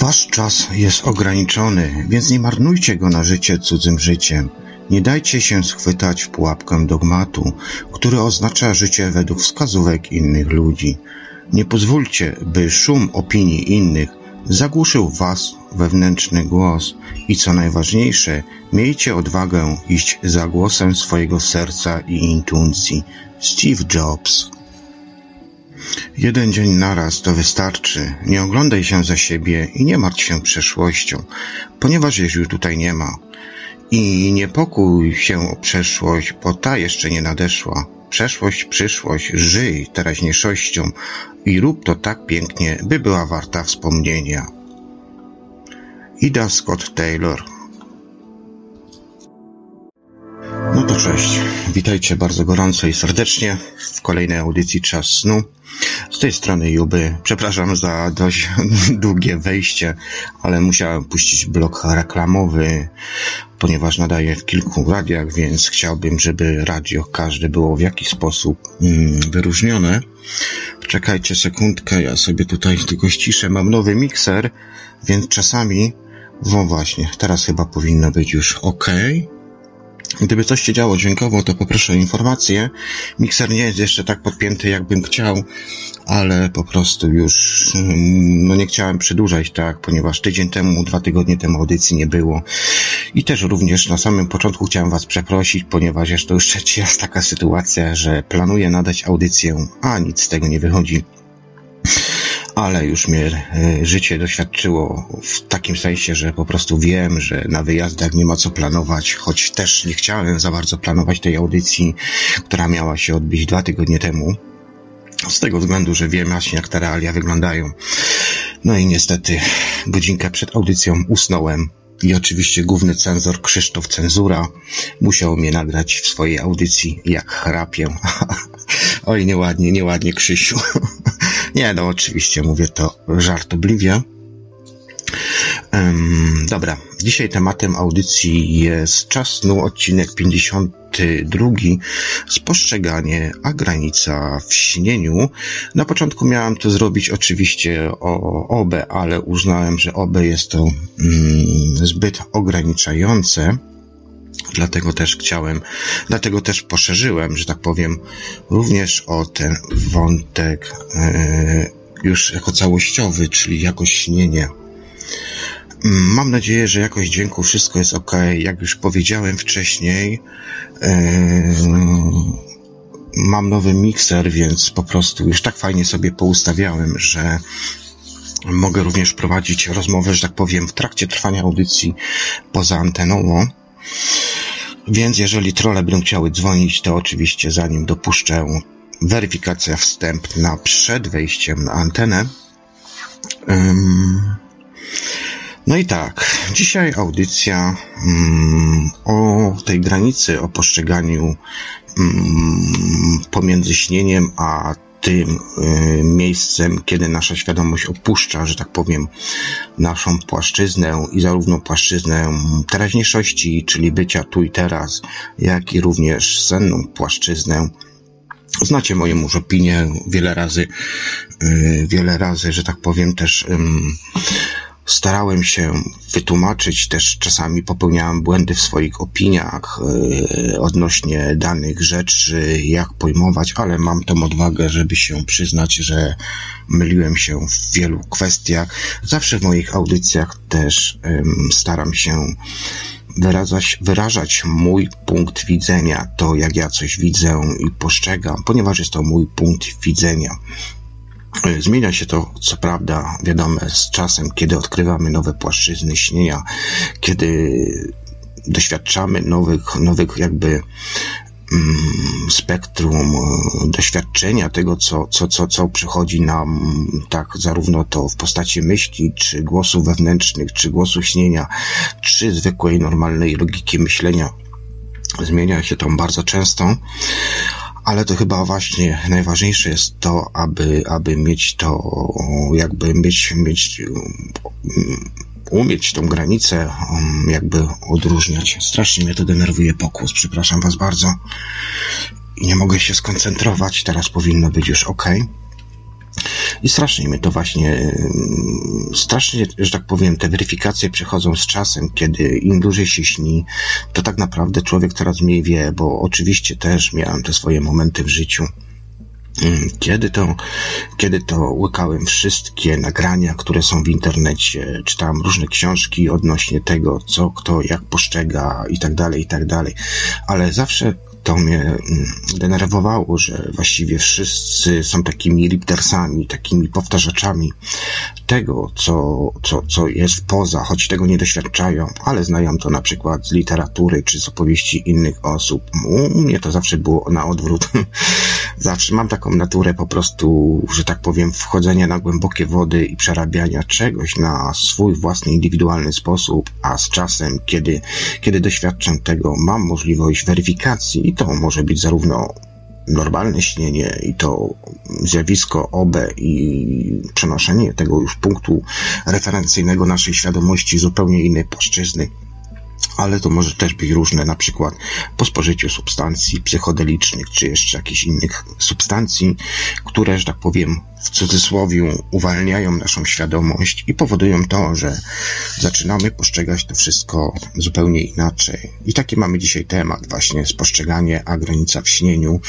Wasz czas jest ograniczony, więc nie marnujcie go na życie cudzym życiem. Nie dajcie się schwytać w pułapkę dogmatu, który oznacza życie według wskazówek innych ludzi. Nie pozwólcie, by szum opinii innych zagłuszył was wewnętrzny głos i co najważniejsze, miejcie odwagę iść za głosem swojego serca i intuicji. Steve Jobs Jeden dzień naraz to wystarczy. Nie oglądaj się za siebie i nie martw się przeszłością, ponieważ jej już tutaj nie ma. I nie pokój się o przeszłość, bo ta jeszcze nie nadeszła. Przeszłość, przyszłość, żyj teraźniejszością i rób to tak pięknie, by była warta wspomnienia. Ida Scott Taylor No to cześć. Witajcie bardzo gorąco i serdecznie w kolejnej audycji Czas Snu. Z tej strony Juby. Przepraszam za dość długie wejście, ale musiałem puścić blok reklamowy, ponieważ nadaję w kilku radiach, więc chciałbym, żeby radio każde było w jakiś sposób mm, wyróżnione. Czekajcie sekundkę, ja sobie tutaj tylko ściszę. Mam nowy mikser, więc czasami, no właśnie, teraz chyba powinno być już ok. Gdyby coś się działo dźwiękowo, to poproszę o informację. Mikser nie jest jeszcze tak podpięty, jakbym chciał, ale po prostu już, mm, no nie chciałem przedłużać, tak, ponieważ tydzień temu, dwa tygodnie temu audycji nie było. I też również na samym początku chciałem Was przeprosić, ponieważ jest to już trzeci raz taka sytuacja, że planuję nadać audycję, a nic z tego nie wychodzi ale już mnie e, życie doświadczyło w takim sensie, że po prostu wiem, że na wyjazdach nie ma co planować, choć też nie chciałem za bardzo planować tej audycji, która miała się odbyć dwa tygodnie temu. Z tego względu, że wiem właśnie jak te realia wyglądają. No i niestety godzinkę przed audycją usnąłem i oczywiście główny cenzor Krzysztof Cenzura musiał mnie nagrać w swojej audycji jak chrapię. Oj, nieładnie, nieładnie Krzysiu. Nie, no oczywiście mówię to żartobliwie. Um, dobra, dzisiaj tematem audycji jest czas snu, odcinek 52, spostrzeganie, a granica w śnieniu. Na początku miałem to zrobić oczywiście o OB, ale uznałem, że OB jest to mm, zbyt ograniczające. Dlatego też chciałem, dlatego też poszerzyłem, że tak powiem, również o ten wątek e, już jako całościowy, czyli jakość śnienia. Mm, mam nadzieję, że jakość dźwięku wszystko jest ok. Jak już powiedziałem wcześniej, e, mam nowy mikser, więc po prostu już tak fajnie sobie poustawiałem, że mogę również prowadzić rozmowę, że tak powiem, w trakcie trwania audycji poza anteną. Więc jeżeli trole będą chciały dzwonić, to oczywiście zanim dopuszczę weryfikacja wstępna przed wejściem na antenę. no i tak, dzisiaj audycja um, o tej granicy, o postrzeganiu um, pomiędzy śnieniem a tym y, miejscem, kiedy nasza świadomość opuszcza, że tak powiem, naszą płaszczyznę i zarówno płaszczyznę teraźniejszości, czyli bycia tu i teraz, jak i również senną płaszczyznę. Znacie moją już opinię wiele razy, y, wiele razy, że tak powiem, też starałem się wytłumaczyć, też czasami popełniałem błędy w swoich opiniach yy, odnośnie danych rzeczy, jak pojmować, ale mam tą odwagę, żeby się przyznać, że myliłem się w wielu kwestiach. Zawsze w moich audycjach też staram się wyrażać, wyrażać mój punkt widzenia, to jak ja coś widzę i postrzegam, ponieważ jest to mój punkt widzenia. Zmienia się to, co prawda, wiadome, z czasem, kiedy odkrywamy nowe płaszczyzny śnienia, kiedy doświadczamy nowych, nowych jakby mm, spektrum e, doświadczenia tego, co, co, co, co przychodzi nam, tak, zarówno to w postaci myśli, czy głosów wewnętrznych, czy głosu śnienia, czy zwykłej, normalnej logiki myślenia. Zmienia się to bardzo często ale to chyba właśnie najważniejsze jest to, aby, aby mieć to, jakby mieć, mieć, umieć tą granicę, jakby odróżniać. Strasznie mnie to denerwuje pokłos, przepraszam was bardzo. nie mogę się skoncentrować, teraz powinno być już ok. I strasznie mnie to właśnie, strasznie, że tak powiem, te weryfikacje przychodzą z czasem, kiedy im dłużej się śni, to tak naprawdę człowiek coraz mniej wie, bo oczywiście też miałem te swoje momenty w życiu, kiedy to, kiedy to łykałem wszystkie nagrania, które są w internecie, czytałem różne książki odnośnie tego, co kto jak postrzega i tak dalej, i tak dalej. Ale zawsze to mnie mm, denerwowało, że właściwie wszyscy są takimi repeatersami, takimi powtarzaczami tego, co, co, co jest poza, choć tego nie doświadczają, ale znają to na przykład z literatury czy z opowieści innych osób. U mnie to zawsze było na odwrót. zawsze mam taką naturę po prostu, że tak powiem, wchodzenia na głębokie wody i przerabiania czegoś na swój własny, indywidualny sposób, a z czasem, kiedy, kiedy doświadczam tego, mam możliwość weryfikacji i to może być zarówno normalne śnienie i to zjawisko OB i przenoszenie tego już punktu referencyjnego naszej świadomości zupełnie innej płaszczyzny ale to może też być różne, na przykład po spożyciu substancji psychodelicznych, czy jeszcze jakichś innych substancji, które, że tak powiem, w cudzysłowie uwalniają naszą świadomość i powodują to, że zaczynamy postrzegać to wszystko zupełnie inaczej. I taki mamy dzisiaj temat, właśnie spostrzeganie, a granica w śnieniu.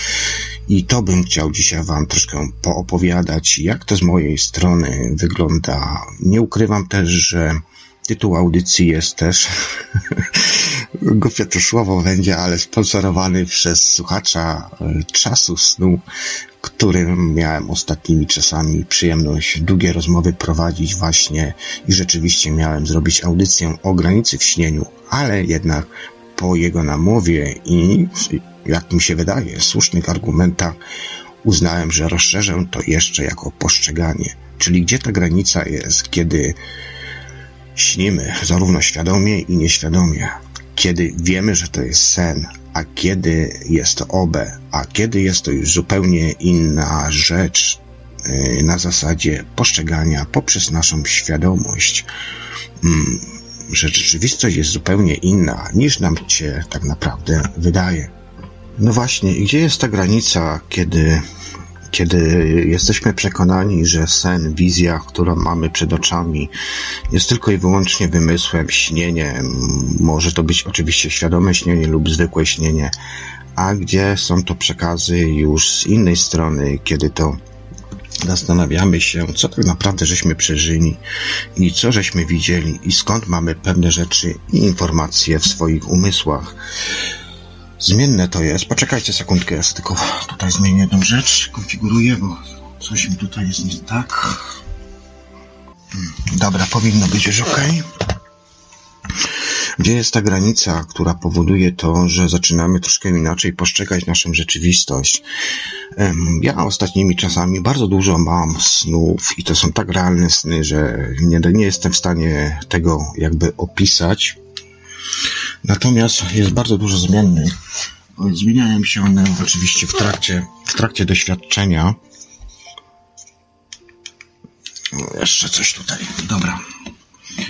I to bym chciał dzisiaj Wam troszkę poopowiadać, jak to z mojej strony wygląda. Nie ukrywam też, że Tytuł audycji jest też głupie to słowo będzie, ale sponsorowany przez słuchacza e, czasu snu, którym miałem ostatnimi czasami przyjemność długie rozmowy prowadzić właśnie i rzeczywiście miałem zrobić audycję o granicy w śnieniu, ale jednak po jego namowie i jak mi się wydaje, słusznych argumentach uznałem, że rozszerzę to jeszcze jako postrzeganie. Czyli gdzie ta granica jest, kiedy Śnimy zarówno świadomie i nieświadomie, kiedy wiemy, że to jest sen, a kiedy jest to obę, a kiedy jest to już zupełnie inna rzecz y, na zasadzie postrzegania poprzez naszą świadomość, mm, że rzeczywistość jest zupełnie inna niż nam się tak naprawdę wydaje. No właśnie, gdzie jest ta granica, kiedy kiedy jesteśmy przekonani, że sen, wizja, którą mamy przed oczami, jest tylko i wyłącznie wymysłem, śnieniem, może to być oczywiście świadome śnienie lub zwykłe śnienie, a gdzie są to przekazy już z innej strony, kiedy to zastanawiamy się, co tak naprawdę żeśmy przeżyli i co żeśmy widzieli i skąd mamy pewne rzeczy i informacje w swoich umysłach. Zmienne to jest. Poczekajcie sekundkę, ja tylko tutaj zmienię jedną rzecz, konfiguruję, bo coś mi tutaj jest nie tak. Dobra, powinno być już ok. Gdzie jest ta granica, która powoduje to, że zaczynamy troszkę inaczej postrzegać naszą rzeczywistość? Ja ostatnimi czasami bardzo dużo mam snów i to są tak realne sny, że nie, nie jestem w stanie tego jakby opisać. Natomiast jest bardzo dużo zmiennych. Zmieniają się one oczywiście w trakcie, w trakcie doświadczenia. jeszcze coś tutaj. Dobra.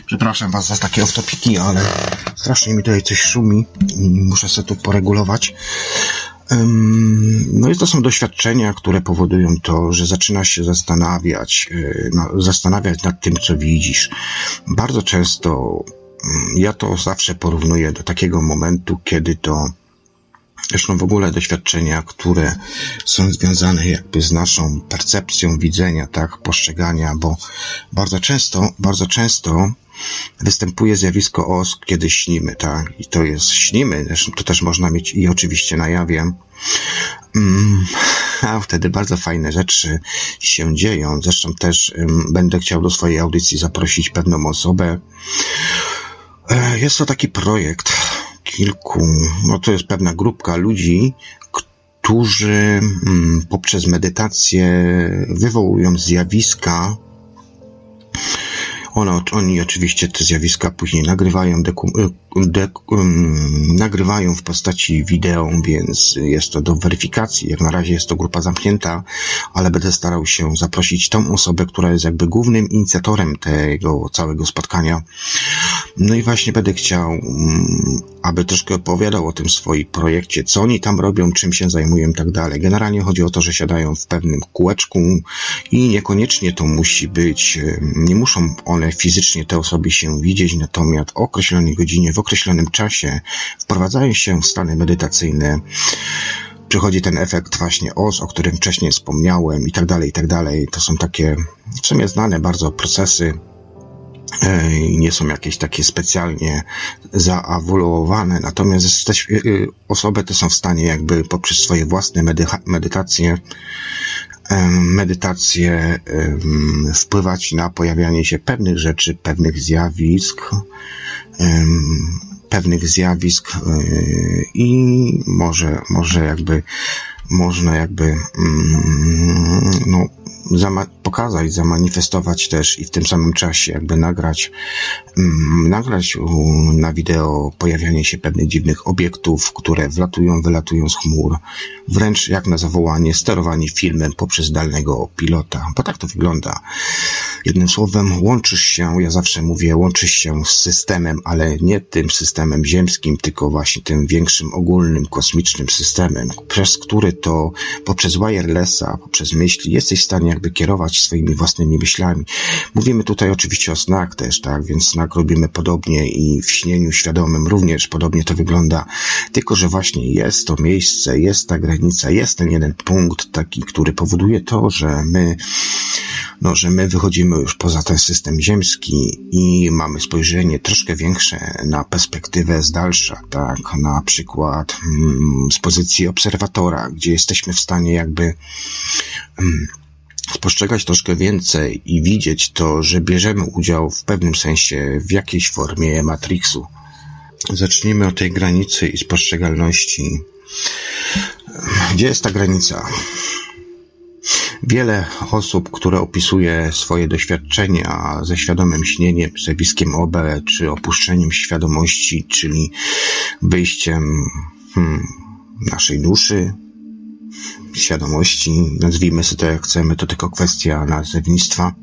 Przepraszam Was za takie oftopiki, ale strasznie mi tutaj coś szumi i muszę sobie to poregulować. No i to są doświadczenia, które powodują to, że zaczynasz się zastanawiać, e, zastanawiać nad tym, co widzisz. Bardzo często ja to zawsze porównuję do takiego momentu, kiedy to Zresztą w ogóle doświadczenia, które są związane jakby z naszą percepcją widzenia, tak, postrzegania, bo bardzo często, bardzo często występuje zjawisko OS, kiedy śnimy, tak, i to jest śnimy, zresztą to też można mieć i oczywiście na jawie, mm, a wtedy bardzo fajne rzeczy się dzieją, zresztą też będę chciał do swojej audycji zaprosić pewną osobę, jest to taki projekt kilku, no to jest pewna grupka ludzi, którzy mm, poprzez medytację wywołują zjawiska, one, oni oczywiście te zjawiska później nagrywają, e, um, nagrywają w postaci wideo, więc jest to do weryfikacji. Jak na razie jest to grupa zamknięta, ale będę starał się zaprosić tą osobę, która jest jakby głównym inicjatorem tego całego spotkania. No i właśnie będę chciał, mm, aby troszkę opowiadał o tym swoim projekcie, co oni tam robią, czym się zajmują i tak dalej. Generalnie chodzi o to, że siadają w pewnym kółeczku i niekoniecznie to musi być, nie muszą one fizycznie te osoby się widzieć, natomiast o określonej godzinie, w określonym czasie wprowadzają się w stany medytacyjne, przychodzi ten efekt właśnie OS, o którym wcześniej wspomniałem i tak dalej, i tak dalej. To są takie w sumie znane bardzo procesy, nie są jakieś takie specjalnie zaawoluowane, natomiast te y, osoby te są w stanie jakby poprzez swoje własne medytacje medytacje wpływać na pojawianie się pewnych rzeczy, pewnych zjawisk, pewnych zjawisk y, i może, może jakby można jakby mm, no, zama pokazać, zamanifestować też i w tym samym czasie jakby nagrać, mm, nagrać na wideo pojawianie się pewnych dziwnych obiektów, które wlatują, wylatują z chmur, wręcz jak na zawołanie, sterowanie filmem poprzez dalnego pilota, bo tak to wygląda. Jednym słowem, łączysz się, ja zawsze mówię, łączysz się z systemem, ale nie tym systemem ziemskim, tylko właśnie tym większym, ogólnym, kosmicznym systemem, przez który to poprzez wirelessa, poprzez myśli jesteś w stanie jakby kierować swoimi własnymi myślami. Mówimy tutaj oczywiście o snach też, tak, więc snak robimy podobnie i w śnieniu świadomym również podobnie to wygląda, tylko że właśnie jest to miejsce, jest ta granica, jest ten jeden punkt taki, który powoduje to, że my no, że my wychodzimy już poza ten system ziemski i mamy spojrzenie troszkę większe na perspektywę z dalsza, tak, na przykład mm, z pozycji obserwatora, gdzie jesteśmy w stanie jakby mm, spostrzegać troszkę więcej i widzieć to, że bierzemy udział w pewnym sensie w jakiejś formie Matrixu. Zacznijmy od tej granicy i spostrzegalności. Gdzie jest ta granica? Wiele osób, które opisuje swoje doświadczenia ze świadomym śnieniem, zjawiskiem OB, czy opuszczeniem świadomości, czyli wyjściem hmm, naszej duszy, świadomości, nazwijmy sobie to jak chcemy, to tylko kwestia nazewnictwa.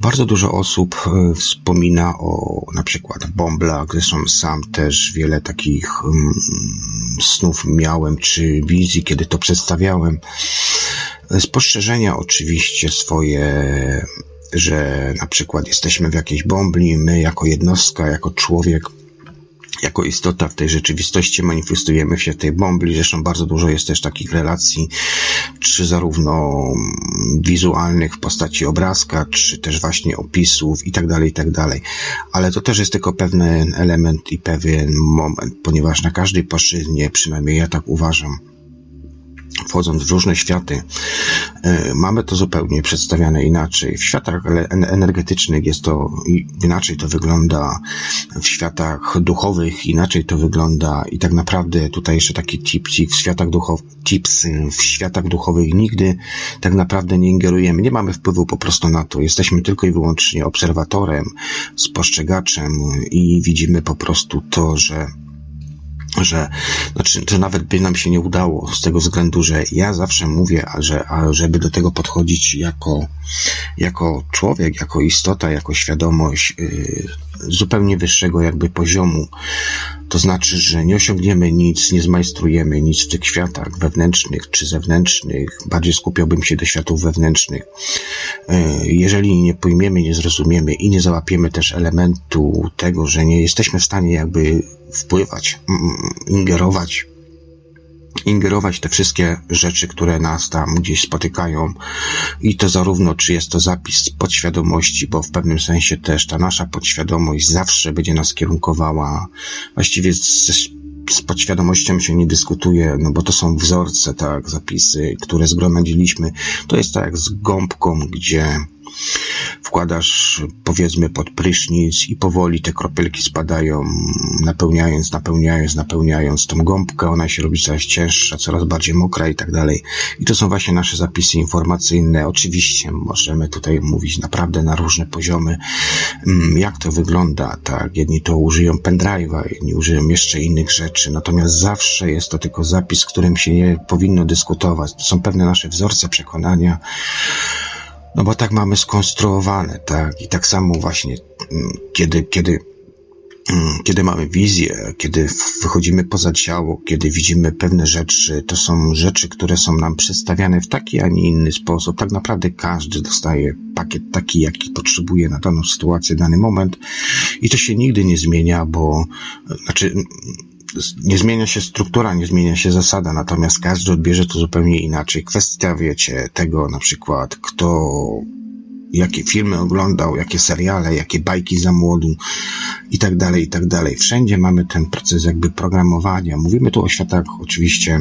Bardzo dużo osób e, wspomina o na przykład bąblach, zresztą sam też wiele takich um, snów miałem, czy wizji, kiedy to przedstawiałem. Spostrzeżenia oczywiście swoje, że na przykład jesteśmy w jakiejś bombli, my jako jednostka, jako człowiek, jako istota w tej rzeczywistości manifestujemy się w tej bombli. Zresztą bardzo dużo jest też takich relacji, czy zarówno wizualnych w postaci obrazka, czy też właśnie opisów i tak dalej, i tak dalej. Ale to też jest tylko pewien element i pewien moment, ponieważ na każdej płaszczyźnie, przynajmniej ja tak uważam, wchodząc w różne światy, e, mamy to zupełnie przedstawiane inaczej. W światach energetycznych jest to inaczej to wygląda, w światach duchowych inaczej to wygląda i tak naprawdę tutaj jeszcze taki tipsik w światach duchowych, tips w światach duchowych nigdy tak naprawdę nie ingerujemy, nie mamy wpływu po prostu na to. Jesteśmy tylko i wyłącznie obserwatorem, spostrzegaczem i widzimy po prostu to, że że, znaczy, że nawet by nam się nie udało z tego względu, że ja zawsze mówię, że, a żeby do tego podchodzić jako, jako człowiek, jako istota, jako świadomość yy, zupełnie wyższego jakby poziomu, to znaczy, że nie osiągniemy nic, nie zmajstrujemy nic w tych światach wewnętrznych czy zewnętrznych. Bardziej skupiałbym się do światów wewnętrznych. Yy, jeżeli nie pojmiemy, nie zrozumiemy i nie załapiemy też elementu tego, że nie jesteśmy w stanie jakby wpływać, ingerować, ingerować te wszystkie rzeczy, które nas tam gdzieś spotykają i to zarówno, czy jest to zapis podświadomości, bo w pewnym sensie też ta nasza podświadomość zawsze będzie nas kierunkowała, właściwie z, podświadomością się nie dyskutuje, no bo to są wzorce, tak, zapisy, które zgromadziliśmy. To jest tak jak z gąbką, gdzie wkładasz powiedzmy pod prysznic i powoli te kropelki spadają, napełniając, napełniając, napełniając tą gąbkę, ona się robi coraz cięższa, coraz bardziej mokra i tak dalej. I to są właśnie nasze zapisy informacyjne. Oczywiście możemy tutaj mówić naprawdę na różne poziomy, mm, jak to wygląda, tak. Jedni to użyją pendrive'a, jedni użyją jeszcze innych rzeczy, natomiast zawsze jest to tylko zapis, z którym się nie powinno dyskutować. To są pewne nasze wzorce przekonania, no bo tak mamy skonstruowane, tak? I tak samo właśnie, mm, kiedy, kiedy Mm, kiedy mamy wizję, kiedy wychodzimy poza ciało, kiedy widzimy pewne rzeczy, to są rzeczy, które są nam przedstawiane w taki, a nie inny sposób. Tak naprawdę każdy dostaje pakiet taki, jaki potrzebuje na daną sytuację, dany moment i to się nigdy nie zmienia, bo znaczy nie zmienia się struktura, nie zmienia się zasada, natomiast każdy odbierze to zupełnie inaczej. Kwestia, wiecie, tego na przykład, kto jakie filmy oglądał, jakie seriale, jakie bajki za młodu i tak dalej, i tak dalej. Wszędzie mamy ten proces jakby programowania. Mówimy tu o światach oczywiście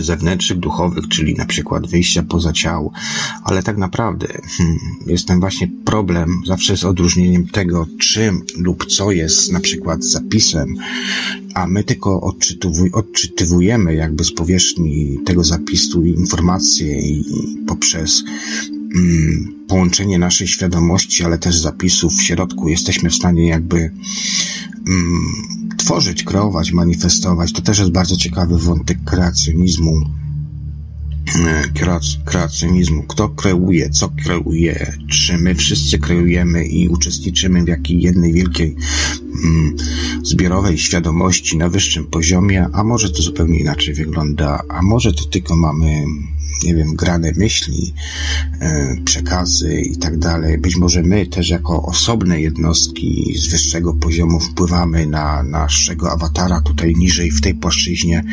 zewnętrznych, duchowych, czyli na przykład wyjścia poza ciało, ale tak naprawdę hmm, jest ten właśnie problem zawsze z odróżnieniem tego, czym lub co jest na przykład zapisem, a my tylko odczytywuj, odczytywujemy jakby z powierzchni tego zapisu informacje i poprzez połączenie naszej świadomości, ale też zapisów w środku jesteśmy w stanie jakby mm, tworzyć, kreować, manifestować. To też jest bardzo ciekawy wątek kreacjonizmu. E, kreacjonizmu. Kto kreuje, co kreuje, czy my wszyscy kreujemy i uczestniczymy w jakiej jednej wielkiej mm, zbiorowej świadomości na wyższym poziomie, a może to zupełnie inaczej wygląda, a może to tylko mamy nie wiem, grane myśli, e, przekazy i tak dalej. Być może my też jako osobne jednostki z wyższego poziomu wpływamy na naszego awatara tutaj niżej w tej płaszczyźnie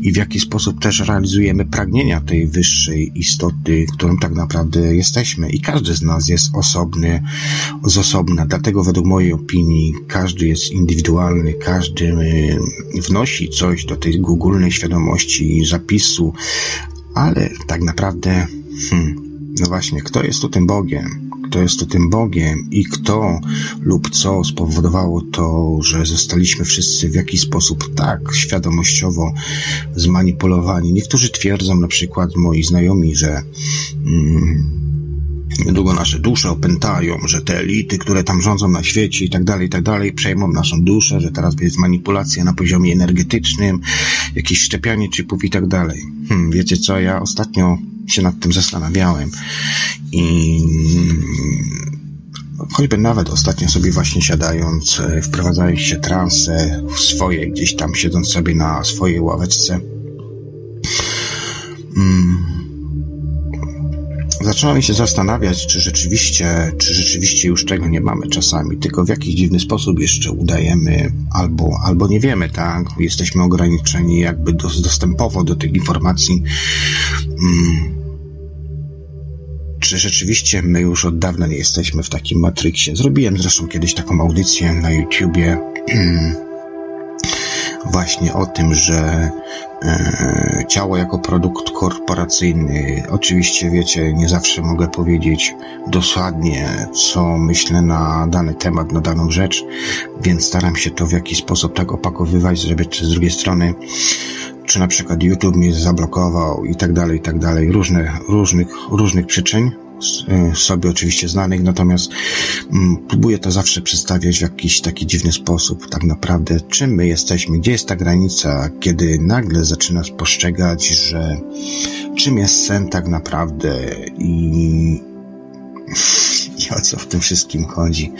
i w jaki sposób też realizujemy pragnienia tej wyższej istoty, którą tak naprawdę jesteśmy. I każdy z nas jest osobny, z osobna. Dlatego według mojej opinii każdy jest indywidualny, każdy e, wnosi coś do tej ogólnej świadomości zapisu, ale tak naprawdę, hmm, no właśnie, kto jest tu tym Bogiem? Kto jest tym Bogiem i kto lub co spowodowało to, że zostaliśmy wszyscy w jakiś sposób tak świadomościowo zmanipulowani? Niektórzy twierdzą, na przykład moi znajomi, że hmm, Niedługo nasze dusze opętają, że te elity, które tam rządzą na świecie i tak dalej, i tak dalej, przejmą naszą duszę, że teraz jest manipulacja na poziomie energetycznym, jakieś szczepianie chipów i tak dalej. Hmm, wiecie co, ja ostatnio się nad tym zastanawiałem i choćby nawet ostatnio sobie właśnie siadając, e, wprowadzając się transe w swoje, gdzieś tam siedząc sobie na swojej ławeczce, hmm, Zaczynamy się zastanawiać, czy rzeczywiście, czy rzeczywiście już tego nie mamy czasami, tylko w jakiś dziwny sposób jeszcze udajemy, albo, albo nie wiemy, tak? Jesteśmy ograniczeni jakby dostępowo do tych informacji. Hmm. Czy rzeczywiście my już od dawna nie jesteśmy w takim matryksie? Zrobiłem zresztą kiedyś taką audycję na YouTubie. właśnie o tym, że e, ciało jako produkt korporacyjny, oczywiście wiecie, nie zawsze mogę powiedzieć dokładnie, co myślę na dany temat, na daną rzecz, więc staram się to w jakiś sposób tak opakowywać, żeby z drugiej strony czy na przykład YouTube mnie zablokował i tak dalej, i tak dalej, różne, różnych, różnych przyczyn, sobie oczywiście znanych, natomiast mm, próbuję to zawsze przedstawiać w jakiś taki dziwny sposób. Tak naprawdę, czym my jesteśmy, gdzie jest ta granica, kiedy nagle zaczynasz postrzegać, że czym jest sen tak naprawdę i, i o co w tym wszystkim chodzi.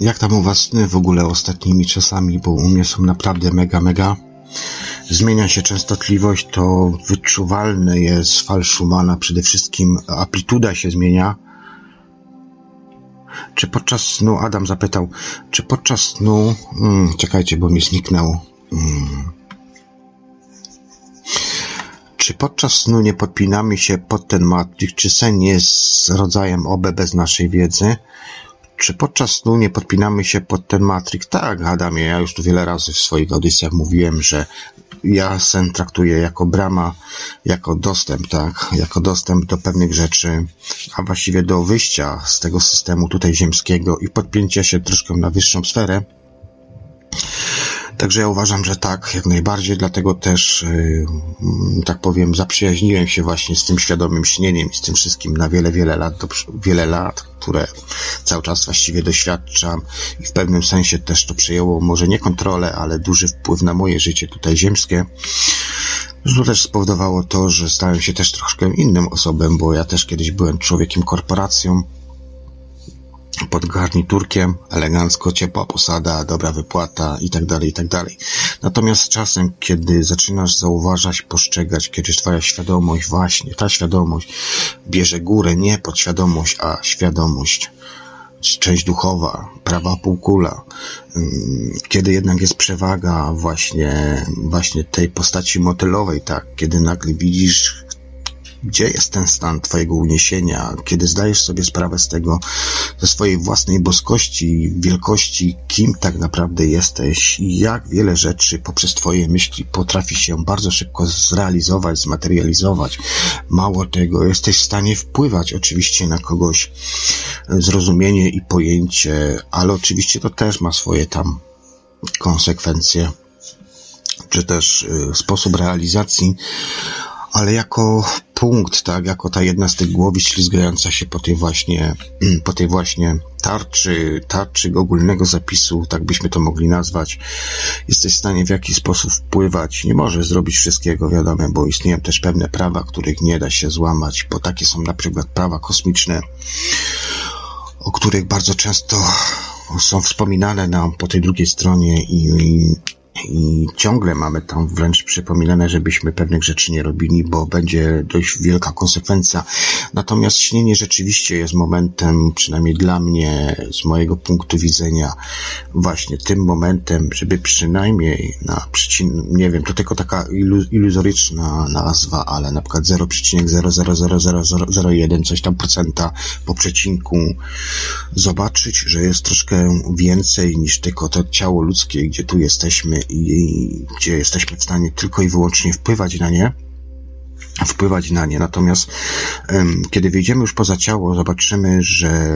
Jak tam u was w ogóle ostatnimi czasami, bo u mnie są naprawdę mega, mega. Zmienia się częstotliwość, to wyczuwalne jest fal Schumana, przede wszystkim amplituda się zmienia. Czy podczas snu, Adam zapytał, czy podczas snu, hmm, czekajcie, bo mi zniknęło. Hmm. Czy podczas snu nie podpinamy się pod ten matryk, czy sen jest rodzajem OB bez naszej wiedzy? Czy podczas snu nie podpinamy się pod ten Matrix? Tak, Adamie, ja już tu wiele razy w swoich audycjach mówiłem, że ja sen traktuję jako brama, jako dostęp, tak, jako dostęp do pewnych rzeczy, a właściwie do wyjścia z tego systemu tutaj ziemskiego i podpięcia się troszkę na wyższą sferę. Także ja uważam, że tak, jak najbardziej, dlatego też, yy, tak powiem, zaprzyjaźniłem się właśnie z tym świadomym śnieniem i z tym wszystkim na wiele, wiele lat, wiele lat, które cały czas właściwie doświadczam i w pewnym sensie też to przejęło może nie kontrolę, ale duży wpływ na moje życie tutaj ziemskie. To też spowodowało to, że stałem się też troszkę innym osobem, bo ja też kiedyś byłem człowiekiem korporacją, pod garniturkiem, elegancko, ciepła posada, dobra wypłata i tak dalej, i tak dalej. Natomiast czasem, kiedy zaczynasz zauważać, postrzegać, kiedy twoja świadomość, właśnie ta świadomość bierze górę, nie podświadomość, a świadomość, część duchowa, prawa półkula, mm, kiedy jednak jest przewaga właśnie, właśnie tej postaci motylowej, tak, kiedy nagle widzisz gdzie jest ten stan Twojego uniesienia, kiedy zdajesz sobie sprawę z tego, ze swojej własnej boskości, wielkości, kim tak naprawdę jesteś jak wiele rzeczy poprzez Twoje myśli potrafi się bardzo szybko zrealizować, zmaterializować. Mało tego, jesteś w stanie wpływać oczywiście na kogoś zrozumienie i pojęcie, ale oczywiście to też ma swoje tam konsekwencje, czy też y, sposób realizacji, ale jako punkt, tak, jako ta jedna z tych głowy ślizgająca się po tej właśnie, po tej właśnie tarczy, tarczy ogólnego zapisu, tak byśmy to mogli nazwać, jesteś w stanie w jakiś sposób wpływać. Nie możesz zrobić wszystkiego, wiadomo, bo istnieją też pewne prawa, których nie da się złamać, bo takie są na przykład prawa kosmiczne, o których bardzo często są wspominane nam po tej drugiej stronie i, i i ciągle mamy tam wręcz przypominane, żebyśmy pewnych rzeczy nie robili, bo będzie dość wielka konsekwencja. Natomiast śnienie rzeczywiście jest momentem, przynajmniej dla mnie, z mojego punktu widzenia, właśnie tym momentem, żeby przynajmniej na przecin, nie wiem, to tylko taka iluzoryczna nazwa, ale na przykład 0,0000001, coś tam procenta po przecinku, zobaczyć, że jest troszkę więcej niż tylko to ciało ludzkie, gdzie tu jesteśmy i gdzie jesteśmy w stanie tylko i wyłącznie wpływać na nie, wpływać na nie. Natomiast kiedy wyjdziemy już poza ciało, zobaczymy, że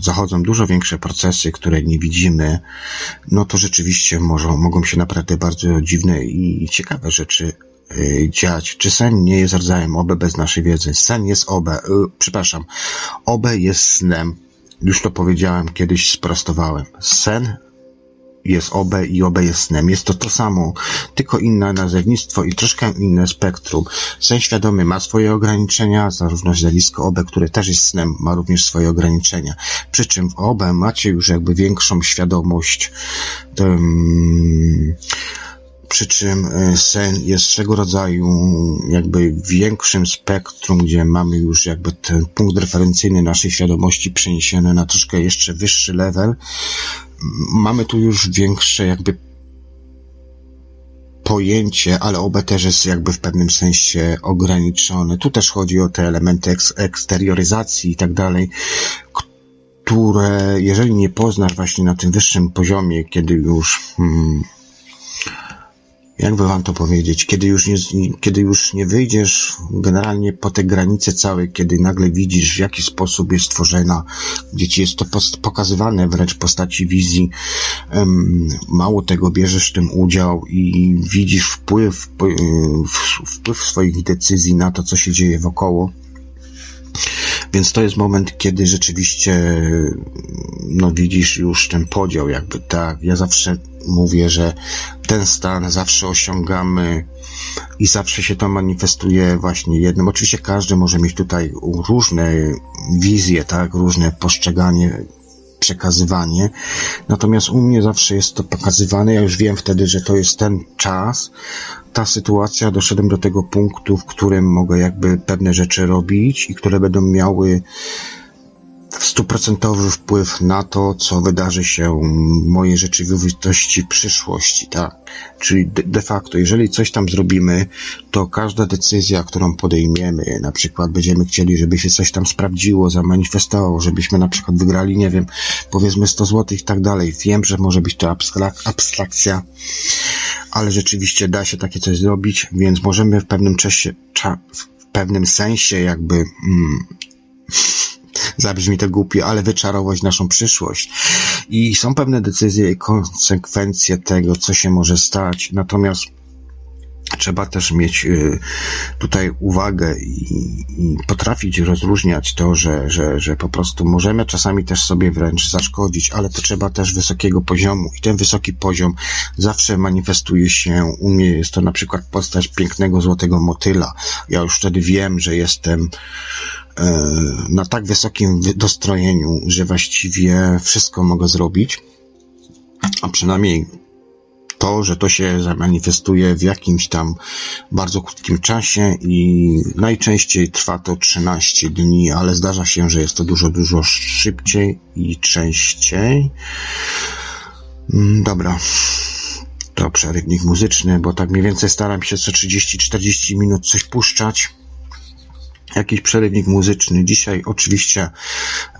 zachodzą dużo większe procesy, które nie widzimy, no to rzeczywiście może, mogą się naprawdę bardzo dziwne i ciekawe rzeczy y, dziać. Czy sen nie jest rodzajem obe bez naszej wiedzy? Sen jest obe, y, przepraszam, obe jest snem. Już to powiedziałem, kiedyś sprostowałem. Sen jest OB i OB jest snem. Jest to to samo, tylko inne nazewnictwo i troszkę inne spektrum. Sen świadomy ma swoje ograniczenia, zarówno zjawisko OB, które też jest snem, ma również swoje ograniczenia. Przy czym w OB macie już jakby większą świadomość, um, przy czym e, sen jest swego rodzaju jakby większym spektrum, gdzie mamy już jakby ten punkt referencyjny naszej świadomości przeniesiony na troszkę jeszcze wyższy level, mamy tu już większe jakby pojęcie, ale OB też jest jakby w pewnym sensie ograniczone. Tu też chodzi o te elementy eks eksterioryzacji i tak dalej, które jeżeli nie poznasz właśnie na tym wyższym poziomie, kiedy już hmm, jakby wam to powiedzieć, kiedy już nie, kiedy już nie wyjdziesz generalnie po te granice całe, kiedy nagle widzisz, w jaki sposób jest tworzona, gdzie ci jest to pokazywane wręcz w postaci wizji, mało tego, bierzesz w tym udział i widzisz wpływ, wpływ swoich decyzji na to, co się dzieje wokoło, więc to jest moment, kiedy rzeczywiście, no widzisz już ten podział jakby, tak. Ja zawsze mówię, że ten stan zawsze osiągamy i zawsze się to manifestuje właśnie jednym. Oczywiście każdy może mieć tutaj różne wizje, tak, różne postrzeganie przekazywanie. Natomiast u mnie zawsze jest to pokazywane. Ja już wiem wtedy, że to jest ten czas, ta sytuacja. Doszedłem do tego punktu, w którym mogę jakby pewne rzeczy robić i które będą miały stuprocentowy wpływ na to, co wydarzy się w mojej rzeczywistości przyszłości, tak? Czyli de, facto, jeżeli coś tam zrobimy, to każda decyzja, którą podejmiemy, na przykład będziemy chcieli, żeby się coś tam sprawdziło, zamanifestowało, żebyśmy na przykład wygrali, nie wiem, powiedzmy 100 zł i tak dalej. Wiem, że może być to abstrak abstrakcja, ale rzeczywiście da się takie coś zrobić, więc możemy w pewnym czasie, cza, w pewnym sensie jakby mm, zabrzmi to głupio, ale wyczarować naszą przyszłość. I są pewne decyzje i konsekwencje tego, co się może stać. Natomiast trzeba też mieć y, tutaj uwagę i, potrafić rozróżniać to, że, że, że po prostu możemy czasami też sobie wręcz zaszkodzić, ale potrzeba też wysokiego poziomu i ten wysoki poziom zawsze manifestuje się u mnie. Jest to na przykład postać pięknego złotego motyla. Ja już wtedy wiem, że jestem na tak wysokim dostrojeniu, że właściwie wszystko mogę zrobić, a przynajmniej to, że to się zamanifestuje w jakimś tam bardzo krótkim czasie i najczęściej trwa to 13 dni, ale zdarza się, że jest to dużo, dużo szybciej i częściej. Mm, dobra. To przerywnik muzyczny, bo tak mniej więcej staram się co 30-40 minut coś puszczać jakiś przerywnik muzyczny. Dzisiaj oczywiście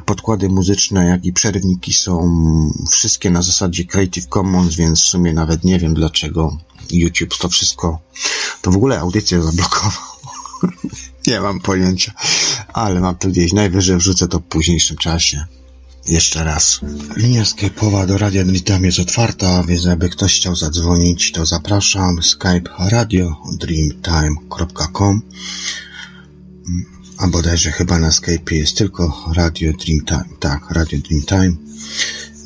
podkłady muzyczne, jak i przerywniki są wszystkie na zasadzie Creative Commons, więc w sumie nawet nie wiem dlaczego YouTube to wszystko, to w ogóle audycję zablokował. nie mam pojęcia, ale mam to gdzieś. Najwyżej wrzucę to w późniejszym czasie. Jeszcze raz. Linia Skype'owa do Radia Dreamtime jest otwarta, więc jakby ktoś chciał zadzwonić, to zapraszam. Skype radio dreamtime.com a bodajże chyba na Skype jest tylko Radio Dreamtime. Tak, Radio Dreamtime.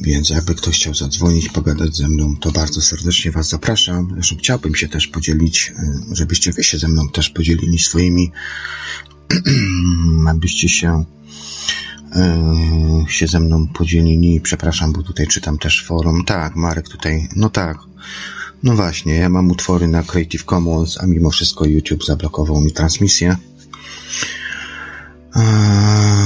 Więc jakby ktoś chciał zadzwonić, pogadać ze mną, to bardzo serdecznie Was zapraszam. Zresztą chciałbym się też podzielić, y, żebyście Wy się ze mną też podzielili swoimi, abyście się y, się ze mną podzielili. Przepraszam, bo tutaj czytam też forum. Tak, Marek tutaj, no tak. No właśnie, ja mam utwory na Creative Commons, a mimo wszystko YouTube zablokował mi transmisję. Eee,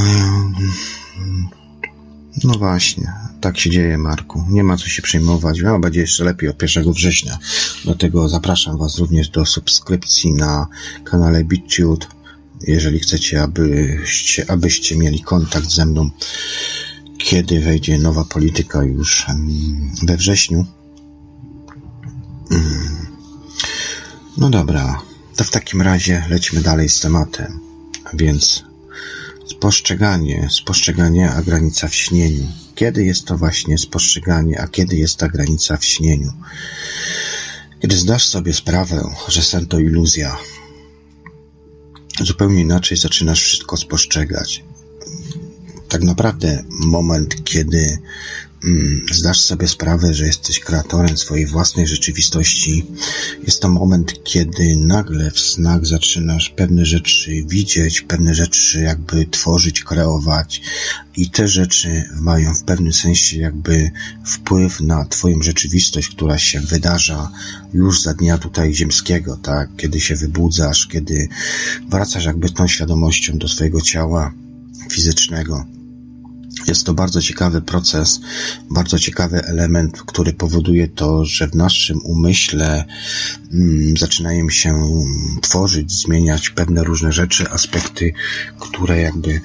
no właśnie, tak się dzieje, Marku. Nie ma co się przejmować. No, będzie jeszcze lepiej od 1 września. Dlatego zapraszam Was również do subskrypcji na kanale BitChute. Jeżeli chcecie, abyście, abyście mieli kontakt ze mną, kiedy wejdzie nowa polityka już we wrześniu. Mm. No dobra, to w takim razie lecimy dalej z tematem. Więc Spostrzeganie, spostrzeganie, a granica w śnieniu. Kiedy jest to właśnie spostrzeganie, a kiedy jest ta granica w śnieniu? Kiedy zdasz sobie sprawę, że sen to iluzja, zupełnie inaczej zaczynasz wszystko spostrzegać. Tak naprawdę moment, kiedy zdasz sobie sprawę, że jesteś kreatorem swojej własnej rzeczywistości. Jest to moment, kiedy nagle w snach zaczynasz pewne rzeczy widzieć, pewne rzeczy jakby tworzyć, kreować i te rzeczy mają w pewnym sensie jakby wpływ na twoją rzeczywistość, która się wydarza już za dnia tutaj ziemskiego, tak? Kiedy się wybudzasz, kiedy wracasz jakby tą świadomością do swojego ciała fizycznego jest to bardzo ciekawy proces, bardzo ciekawy element, który powoduje to, że w naszym umyśle mm, zaczynają się tworzyć, zmieniać pewne różne rzeczy, aspekty, które jakby,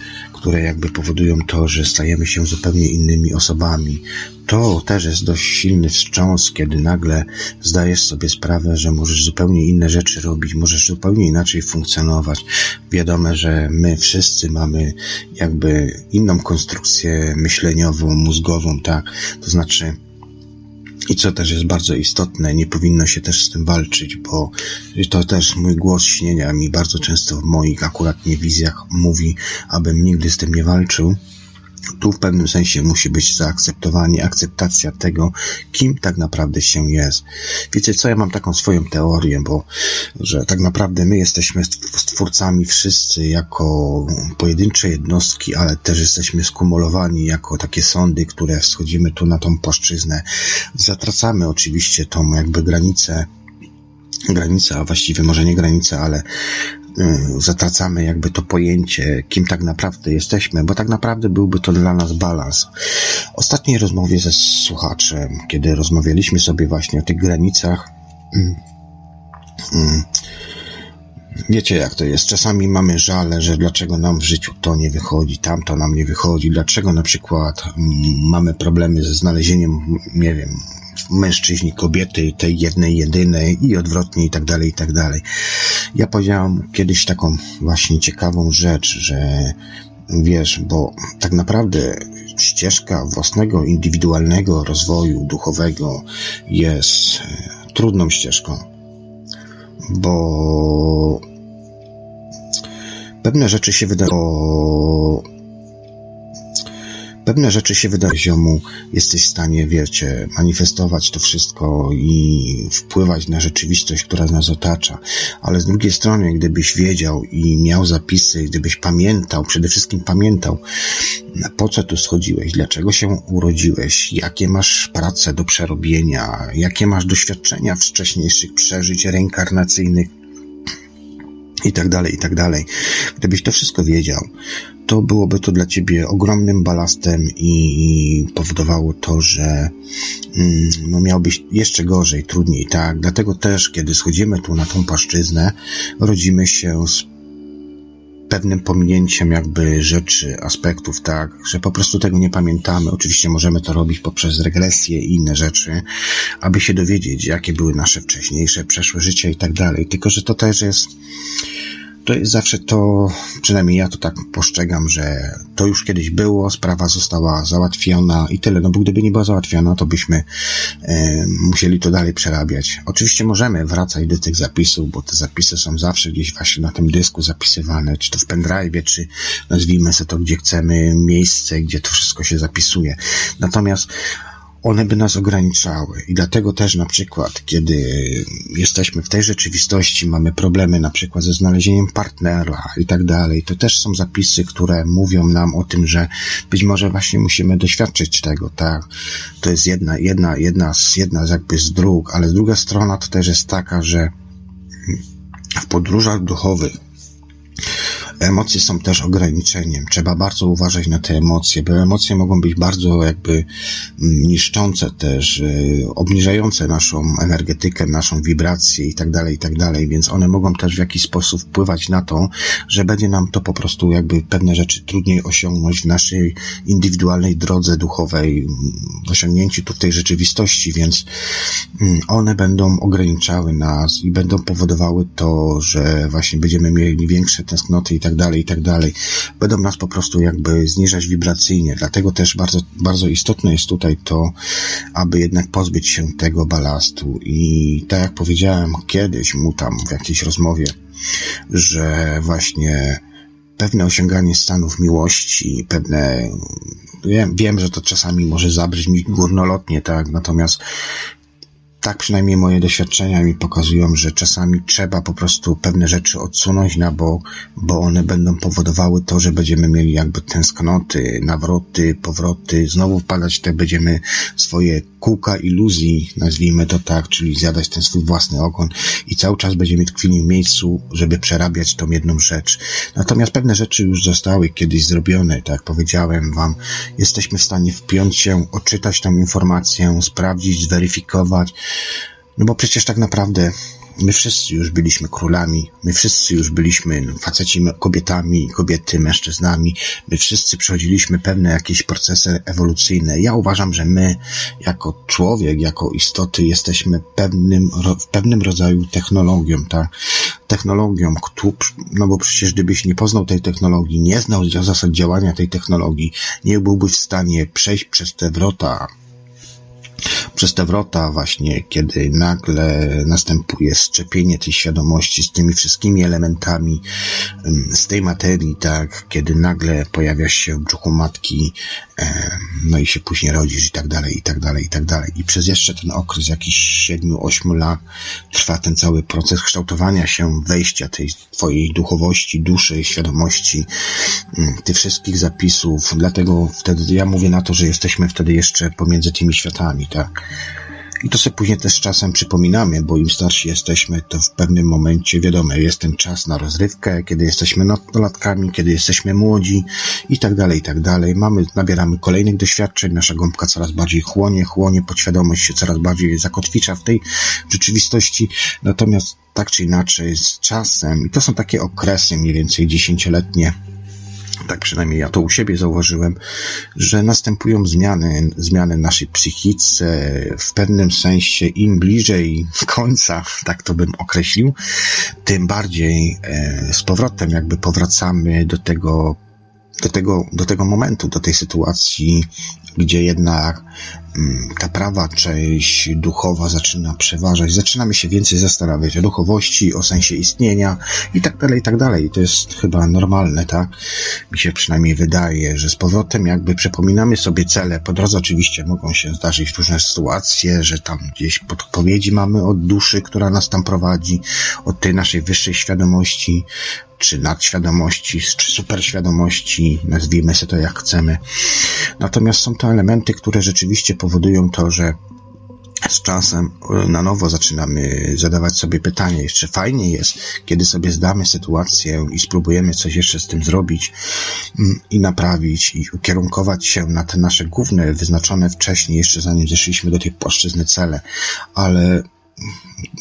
które jakby powodują to, że stajemy się zupełnie innymi osobami. To też jest dość silny wstrząs, kiedy nagle zdajesz sobie sprawę, że możesz zupełnie inne rzeczy robić, możesz zupełnie inaczej funkcjonować. Wiadome, że my wszyscy mamy jakby inną konstrukcję myśleniową, mózgową, tak? To znaczy, i co też jest bardzo istotne, nie powinno się też z tym walczyć, bo to też mój głos śnienia mi bardzo często w moich akurat nie wizjach mówi, abym nigdy z tym nie walczył tu w pewnym sensie musi być zaakceptowanie, akceptacja tego, kim tak naprawdę się jest. Wiecie co, ja mam taką swoją teorię, bo że tak naprawdę my jesteśmy stwórcami wszyscy jako pojedyncze jednostki, ale też jesteśmy skumulowani jako takie sądy, które wschodzimy tu na tą płaszczyznę. Zatracamy oczywiście tą jakby granicę granica, a właściwie może nie granica, ale zatracamy jakby to pojęcie, kim tak naprawdę jesteśmy, bo tak naprawdę byłby to dla nas balans. Ostatniej rozmowie ze słuchaczem, kiedy rozmawialiśmy sobie właśnie o tych granicach, mm, mm, Wiecie jak to jest. Czasami mamy żale, że dlaczego nam w życiu to nie wychodzi, tamto nam nie wychodzi, dlaczego na przykład mm, mamy problemy ze znalezieniem, nie wiem, mężczyźni, kobiety, tej jednej, jedynej i odwrotnie i tak dalej, i tak dalej. Ja powiedziałam kiedyś taką właśnie ciekawą rzecz, że wiesz, bo tak naprawdę ścieżka własnego, indywidualnego rozwoju duchowego jest e, trudną ścieżką, bo pewne rzeczy się wydają pewne rzeczy się wydaje ziomu, jesteś w stanie, wiecie, manifestować to wszystko i wpływać na rzeczywistość, która nas otacza. Ale z drugiej strony, gdybyś wiedział i miał zapisy, gdybyś pamiętał, przede wszystkim pamiętał, po co tu schodziłeś, dlaczego się urodziłeś, jakie masz prace do przerobienia, jakie masz doświadczenia wcześniejszych przeżyć reinkarnacyjnych, i tak dalej, i tak dalej. Gdybyś to wszystko wiedział, to byłoby to dla ciebie ogromnym balastem i powodowało to, że mm, no, miałbyś jeszcze gorzej, trudniej, tak? Dlatego też, kiedy schodzimy tu na tą płaszczyznę, rodzimy się z pewnym pominięciem jakby rzeczy, aspektów, tak, że po prostu tego nie pamiętamy. Oczywiście możemy to robić poprzez regresję i inne rzeczy, aby się dowiedzieć, jakie były nasze wcześniejsze, przeszłe życie i tak dalej. Tylko, że to też jest to jest zawsze to, przynajmniej ja to tak postrzegam, że to już kiedyś było, sprawa została załatwiona i tyle. No bo gdyby nie była załatwiona, to byśmy e, musieli to dalej przerabiać. Oczywiście możemy wracać do tych zapisów, bo te zapisy są zawsze gdzieś właśnie na tym dysku zapisywane, czy to w pendrive, czy nazwijmy sobie to, gdzie chcemy, miejsce, gdzie to wszystko się zapisuje. Natomiast one by nas ograniczały. I dlatego też na przykład, kiedy jesteśmy w tej rzeczywistości, mamy problemy na przykład ze znalezieniem partnera i tak dalej, to też są zapisy, które mówią nam o tym, że być może właśnie musimy doświadczyć tego, tak? To jest jedna, jedna, jedna z, jedna z jakby z dróg, ale druga strona to też jest taka, że w podróżach duchowych Emocje są też ograniczeniem. Trzeba bardzo uważać na te emocje, bo emocje mogą być bardzo jakby mm, niszczące też, e, obniżające naszą energetykę, naszą wibrację i tak dalej, i tak dalej, więc one mogą też w jakiś sposób wpływać na to, że będzie nam to po prostu jakby pewne rzeczy trudniej osiągnąć w naszej indywidualnej drodze duchowej, w osiągnięciu tu tej rzeczywistości, więc mm, one będą ograniczały nas i będą powodowały to, że właśnie będziemy mieli większe tęsknoty i tak dalej, i tak dalej, będą nas po prostu jakby zniżać wibracyjnie. Dlatego też bardzo, bardzo istotne jest tutaj to, aby jednak pozbyć się tego balastu. I tak jak powiedziałem kiedyś mu tam w jakiejś rozmowie, że właśnie pewne osiąganie stanów miłości, pewne wiem, wiem, że to czasami może zabrzmieć górnolotnie, tak, natomiast tak przynajmniej moje doświadczenia mi pokazują, że czasami trzeba po prostu pewne rzeczy odsunąć na bok, bo one będą powodowały to, że będziemy mieli jakby tęsknoty, nawroty, powroty, znowu wpadać te będziemy swoje kółka iluzji, nazwijmy to tak, czyli zjadać ten swój własny ogon i cały czas będziemy tkwili w miejscu, żeby przerabiać tą jedną rzecz. Natomiast pewne rzeczy już zostały kiedyś zrobione, tak jak powiedziałem wam, jesteśmy w stanie wpiąć się, odczytać tą informację, sprawdzić, zweryfikować, no bo przecież tak naprawdę my wszyscy już byliśmy królami, my wszyscy już byliśmy no, faceci, kobietami, kobiety, mężczyznami, my wszyscy przechodziliśmy pewne jakieś procesy ewolucyjne. Ja uważam, że my, jako człowiek, jako istoty, jesteśmy pewnym, w pewnym rodzaju technologią, tak? Technologią, no bo przecież gdybyś nie poznał tej technologii, nie znał zasad działania tej technologii, nie byłbyś w stanie przejść przez te wrota, przez te wrota właśnie, kiedy nagle następuje szczepienie tej świadomości z tymi wszystkimi elementami z tej materii, tak, kiedy nagle pojawia się w brzuchu matki, no i się później rodzisz i tak dalej, i tak dalej, i tak dalej. I przez jeszcze ten okres jakichś siedmiu, ośmiu lat trwa ten cały proces kształtowania się, wejścia tej twojej duchowości, duszy, świadomości, tych wszystkich zapisów. Dlatego wtedy ja mówię na to, że jesteśmy wtedy jeszcze pomiędzy tymi światami, tak? I to sobie później też czasem przypominamy, bo im starsi jesteśmy, to w pewnym momencie wiadomo, jest ten czas na rozrywkę, kiedy jesteśmy nastolatkami, kiedy jesteśmy młodzi i tak dalej, i tak dalej. Mamy, nabieramy kolejnych doświadczeń, nasza gąbka coraz bardziej chłonie, chłonie, podświadomość się coraz bardziej zakotwicza w tej rzeczywistości. Natomiast tak czy inaczej z czasem, i to są takie okresy mniej więcej dziesięcioletnie, tak przynajmniej ja to u siebie zauważyłem, że następują zmiany, zmiany naszej psychice, w pewnym sensie. Im bliżej końca, tak to bym określił, tym bardziej e, z powrotem jakby powracamy do tego do tego, do tego momentu, do tej sytuacji, gdzie jednak mm, ta prawa część duchowa zaczyna przeważać, zaczynamy się więcej zastanawiać o duchowości, o sensie istnienia i tak dalej, i tak dalej. To jest chyba normalne, tak? Mi się przynajmniej wydaje, że z powrotem jakby przypominamy sobie cele. Po drodze oczywiście mogą się zdarzyć różne sytuacje, że tam gdzieś podpowiedzi mamy od duszy, która nas tam prowadzi, od tej naszej wyższej świadomości, czy nadświadomości, czy superświadomości, nazwijmy sobie to jak chcemy. Natomiast są to elementy, które rzeczywiście powodują to, że z czasem e, na nowo zaczynamy zadawać sobie pytanie. Jeszcze fajnie jest, kiedy sobie zdamy sytuację i spróbujemy coś jeszcze z tym zrobić mm, i naprawić i ukierunkować się na te nasze główne, wyznaczone wcześniej, jeszcze zanim zeszliśmy do tej płaszczyzny cele. Ale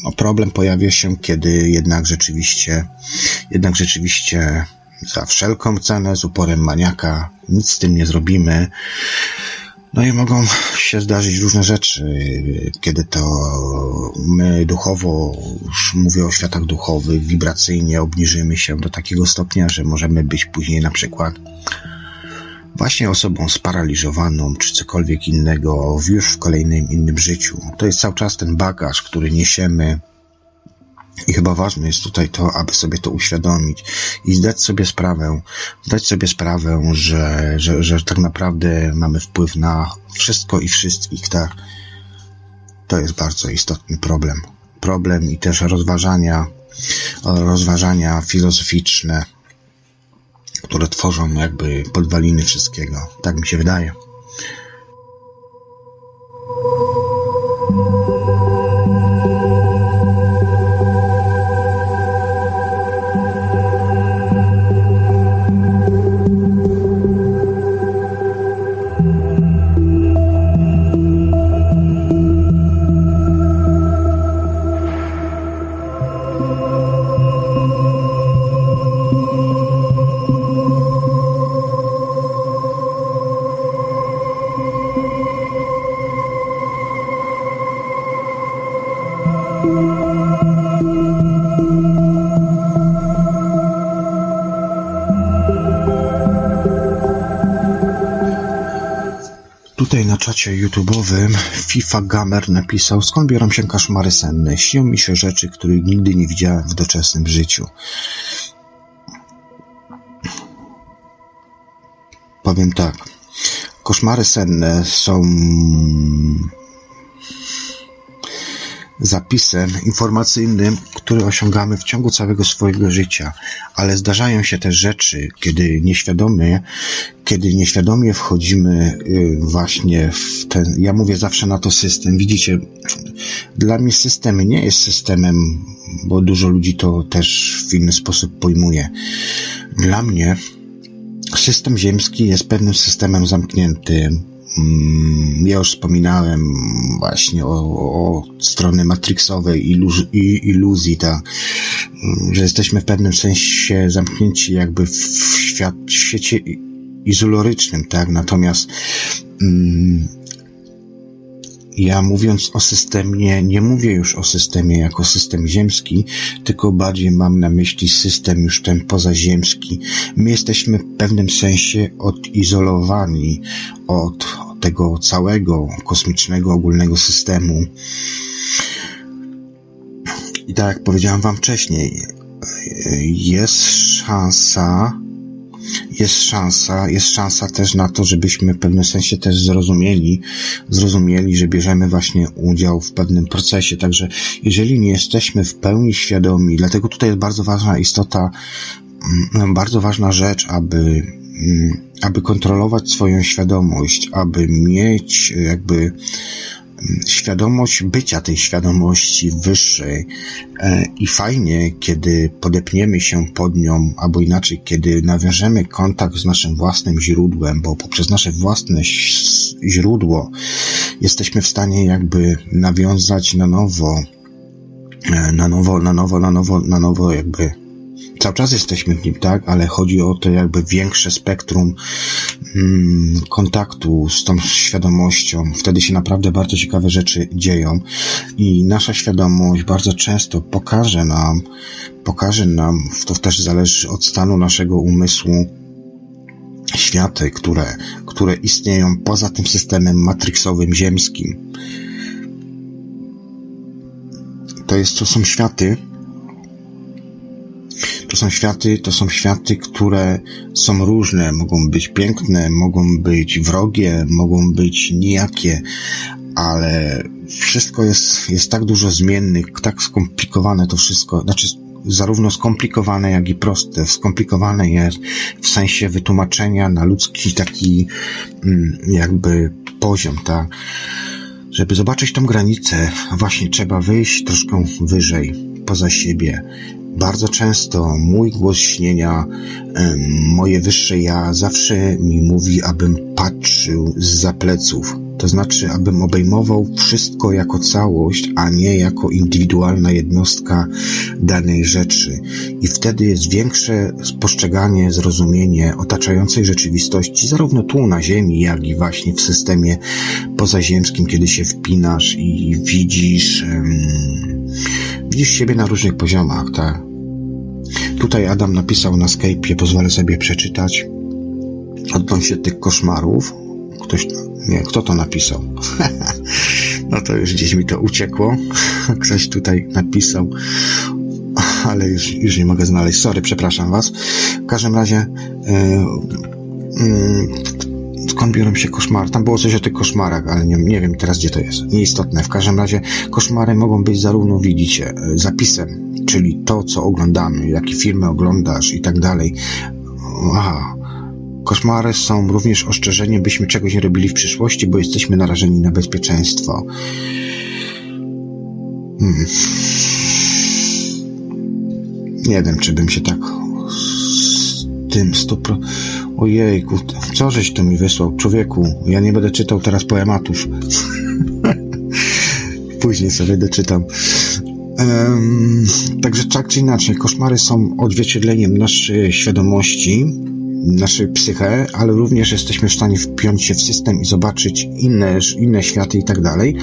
no, problem pojawia się, kiedy jednak rzeczywiście, jednak rzeczywiście za wszelką cenę, z uporem maniaka, nic z tym nie zrobimy. No i mogą się zdarzyć różne rzeczy, kiedy to my duchowo, już mówię o światach duchowych, wibracyjnie obniżymy się do takiego stopnia, że możemy być później na przykład właśnie osobą sparaliżowaną czy cokolwiek innego już w kolejnym innym życiu. To jest cały czas ten bagaż, który niesiemy i chyba ważne jest tutaj to, aby sobie to uświadomić i zdać sobie sprawę, zdać sobie sprawę, że, że, że tak naprawdę mamy wpływ na wszystko i wszystkich, tak? To jest bardzo istotny problem. Problem i też rozważania, rozważania filozoficzne, które tworzą jakby podwaliny wszystkiego. Tak mi się wydaje. Czacie YouTube'owym FIFA Gamer napisał, skąd biorą się kaszmary senne? Śnią mi się rzeczy, których nigdy nie widziałem w doczesnym życiu. Powiem tak. Koszmary senne są zapisem informacyjnym, który osiągamy w ciągu całego swojego życia, ale zdarzają się też rzeczy, kiedy nieświadomie, kiedy nieświadomie wchodzimy y, właśnie w ten, ja mówię zawsze na to system. Widzicie, dla mnie system nie jest systemem, bo dużo ludzi to też w inny sposób pojmuje. Dla mnie system ziemski jest pewnym systemem zamkniętym, Mm, ja już wspominałem właśnie o, o strony matrixowej iluz, iluzji, ta, że jesteśmy w pewnym sensie zamknięci jakby w, świat, w świecie izolorycznym, tak? Natomiast mm, ja mówiąc o systemie, nie mówię już o systemie jako system ziemski, tylko bardziej mam na myśli system już ten pozaziemski. My jesteśmy w pewnym sensie odizolowani od tego całego kosmicznego, ogólnego systemu. I tak jak powiedziałem Wam wcześniej, jest szansa, jest szansa, jest szansa też na to, żebyśmy w pewnym sensie też zrozumieli, zrozumieli, że bierzemy właśnie udział w pewnym procesie. Także jeżeli nie jesteśmy w pełni świadomi, dlatego tutaj jest bardzo ważna istota, mm, bardzo ważna rzecz, aby, mm, aby kontrolować swoją świadomość, aby mieć jakby świadomość bycia tej świadomości wyższej e, i fajnie, kiedy podepniemy się pod nią, albo inaczej, kiedy nawiążemy kontakt z naszym własnym źródłem, bo poprzez nasze własne źródło jesteśmy w stanie jakby nawiązać na nowo, e, na nowo, na nowo, na nowo, na nowo jakby cały czas jesteśmy w nim, tak, ale chodzi o to jakby większe spektrum mm, kontaktu z tą świadomością. Wtedy się naprawdę bardzo ciekawe rzeczy dzieją i nasza świadomość bardzo często pokaże nam, pokaże nam, to też zależy od stanu naszego umysłu, światy, które, które istnieją poza tym systemem matrixowym ziemskim. To jest, to są światy, to są światy, to są światy, które są różne, mogą być piękne, mogą być wrogie, mogą być nijakie, ale wszystko jest, jest tak dużo zmiennych, tak skomplikowane to wszystko, znaczy zarówno skomplikowane, jak i proste. Skomplikowane jest w sensie wytłumaczenia na ludzki taki mm, jakby poziom, tak? Żeby zobaczyć tą granicę, właśnie trzeba wyjść troszkę wyżej, poza siebie, bardzo często mój głos śnienia, moje wyższe ja zawsze mi mówi, abym patrzył z pleców. To znaczy, abym obejmował wszystko jako całość, a nie jako indywidualna jednostka danej rzeczy. I wtedy jest większe postrzeganie, zrozumienie otaczającej rzeczywistości, zarówno tu na Ziemi, jak i właśnie w systemie pozaziemskim, kiedy się wpinasz i widzisz, widzisz siebie na różnych poziomach, tak? Tutaj Adam napisał na Skype'ie, pozwolę sobie przeczytać odnośnie tych koszmarów. Ktoś, nie, kto to napisał? no to już gdzieś mi to uciekło. Ktoś tutaj napisał, ale już, już nie mogę znaleźć. Sorry, przepraszam was. W każdym razie, yy, yy, skąd biorą się koszmary? Tam było coś o tych koszmarach, ale nie, nie wiem teraz, gdzie to jest. Nieistotne. W każdym razie, koszmary mogą być zarówno, widzicie, zapisem czyli to, co oglądamy, jakie filmy oglądasz i tak dalej. Aha. Koszmary są również ostrzeżeniem, byśmy czegoś nie robili w przyszłości, bo jesteśmy narażeni na bezpieczeństwo. Hmm. Nie wiem, czy bym się tak z tym stopro... Ojejku, co żeś to mi wysłał? Człowieku, ja nie będę czytał teraz poematów. Później sobie doczytam. Um, także tak czy inaczej, koszmary są odzwierciedleniem naszej świadomości, naszej psyche, ale również jesteśmy w stanie wpiąć się w system i zobaczyć inne, inne światy i tak dalej.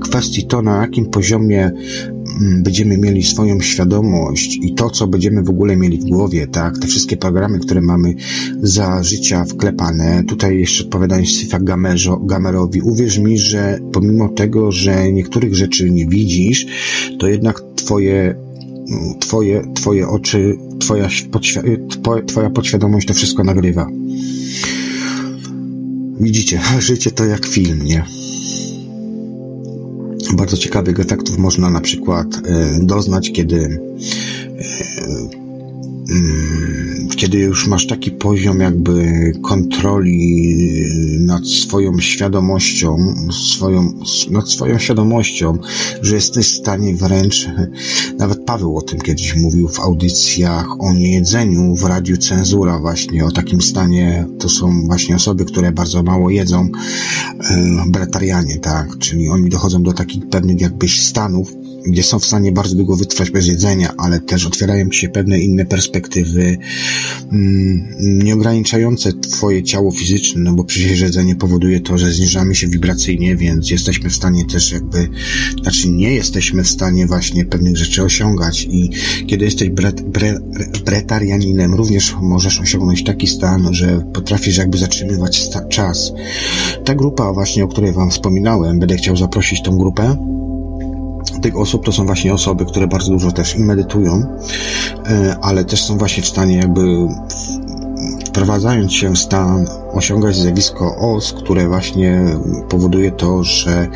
Kwestii to, na jakim poziomie będziemy mieli swoją świadomość i to, co będziemy w ogóle mieli w głowie, tak, te wszystkie programy, które mamy za życia wklepane, tutaj jeszcze odpowiadając Syfa Gamerowi, uwierz mi, że pomimo tego, że niektórych rzeczy nie widzisz, to jednak twoje twoje, twoje oczy, twoja, podświ- twoja podświadomość to wszystko nagrywa. Widzicie, życie to jak film, nie? Bardzo ciekawych efektów można na przykład e, doznać, kiedy e, kiedy już masz taki poziom jakby kontroli nad swoją świadomością, swoją, nad swoją świadomością, że jesteś w stanie wręcz, nawet Paweł o tym kiedyś mówił w audycjach o niejedzeniu w radiu cenzura właśnie, o takim stanie, to są właśnie osoby, które bardzo mało jedzą, e, bretarianie, tak, czyli oni dochodzą do takich pewnych jakby stanów, gdzie są w stanie bardzo długo wytrwać bez jedzenia, ale też otwierają ci się pewne inne perspektywy, mm, nieograniczające twoje ciało fizyczne, no bo przecież jedzenie powoduje to, że zniżamy się wibracyjnie, więc jesteśmy w stanie też jakby, znaczy nie jesteśmy w stanie właśnie pewnych rzeczy osiągać i kiedy jesteś bret, bre, bretarianinem, również możesz osiągnąć taki stan, że potrafisz jakby zatrzymywać czas. Ta grupa właśnie, o której wam wspominałem, będę chciał zaprosić tą grupę, tych osób to są właśnie osoby, które bardzo dużo też i medytują, e, ale też są właśnie w stanie jakby wprowadzając się w stan osiągać zjawisko OS, które właśnie powoduje to, że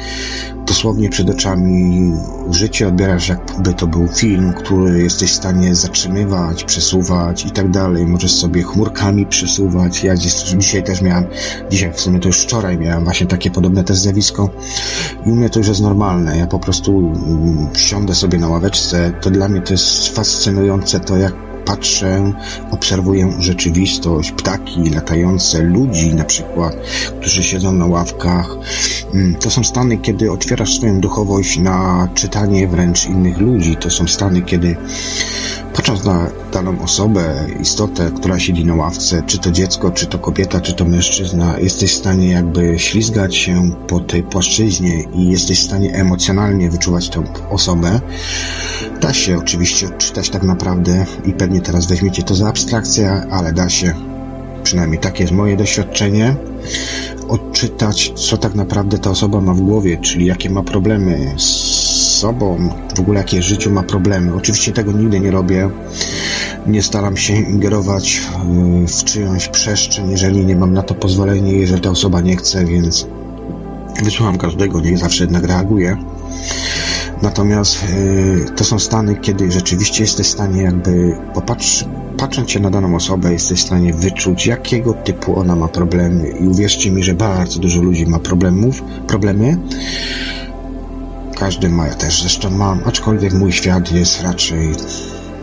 dosłownie przed oczami życie odbierasz jakby to był film, który jesteś w stanie zatrzymywać, przesuwać i tak dalej. Możesz sobie chmurkami przesuwać. Ja dzisiaj też miałem, dzisiaj w sumie to już wczoraj miałem właśnie takie podobne też zjawisko i u mnie to już jest normalne. Ja po prostu mm, siądę sobie na ławeczce. To dla mnie to jest fascynujące to, jak patrzę, obserwuję rzeczywistość, ptaki latające, ludzi na przykład, którzy siedzą na ławkach. Mm, to są stany, kiedy otwierasz swoją duchowość na czytanie wręcz innych ludzi. To są stany, kiedy patrząc na daną osobę, istotę, która siedzi na ławce, czy to dziecko, czy to kobieta, czy to mężczyzna, jesteś w stanie jakby ślizgać się po tej płaszczyźnie i jesteś w stanie emocjonalnie wyczuwać tę osobę. Da się oczywiście odczytać tak naprawdę i pewnie teraz weźmiecie to za abstrakcję, ale da się, przynajmniej takie jest moje doświadczenie, odczytać, co tak naprawdę ta osoba ma w głowie, czyli jakie ma problemy z sobą, w ogóle jakie w życiu ma problemy. Oczywiście tego nigdy nie robię. Nie staram się ingerować w czyjąś przestrzeń, jeżeli nie mam na to pozwolenia, jeżeli ta osoba nie chce, więc wysłucham każdego, niech zawsze jednak reaguje. Natomiast yy, to są stany, kiedy rzeczywiście jesteś w stanie jakby popatrz, patrząc się na daną osobę, jesteś w stanie wyczuć, jakiego typu ona ma problemy. I uwierzcie mi, że bardzo dużo ludzi ma problemów, problemy. Każdy ma, ja też zresztą mam, aczkolwiek mój świat jest raczej,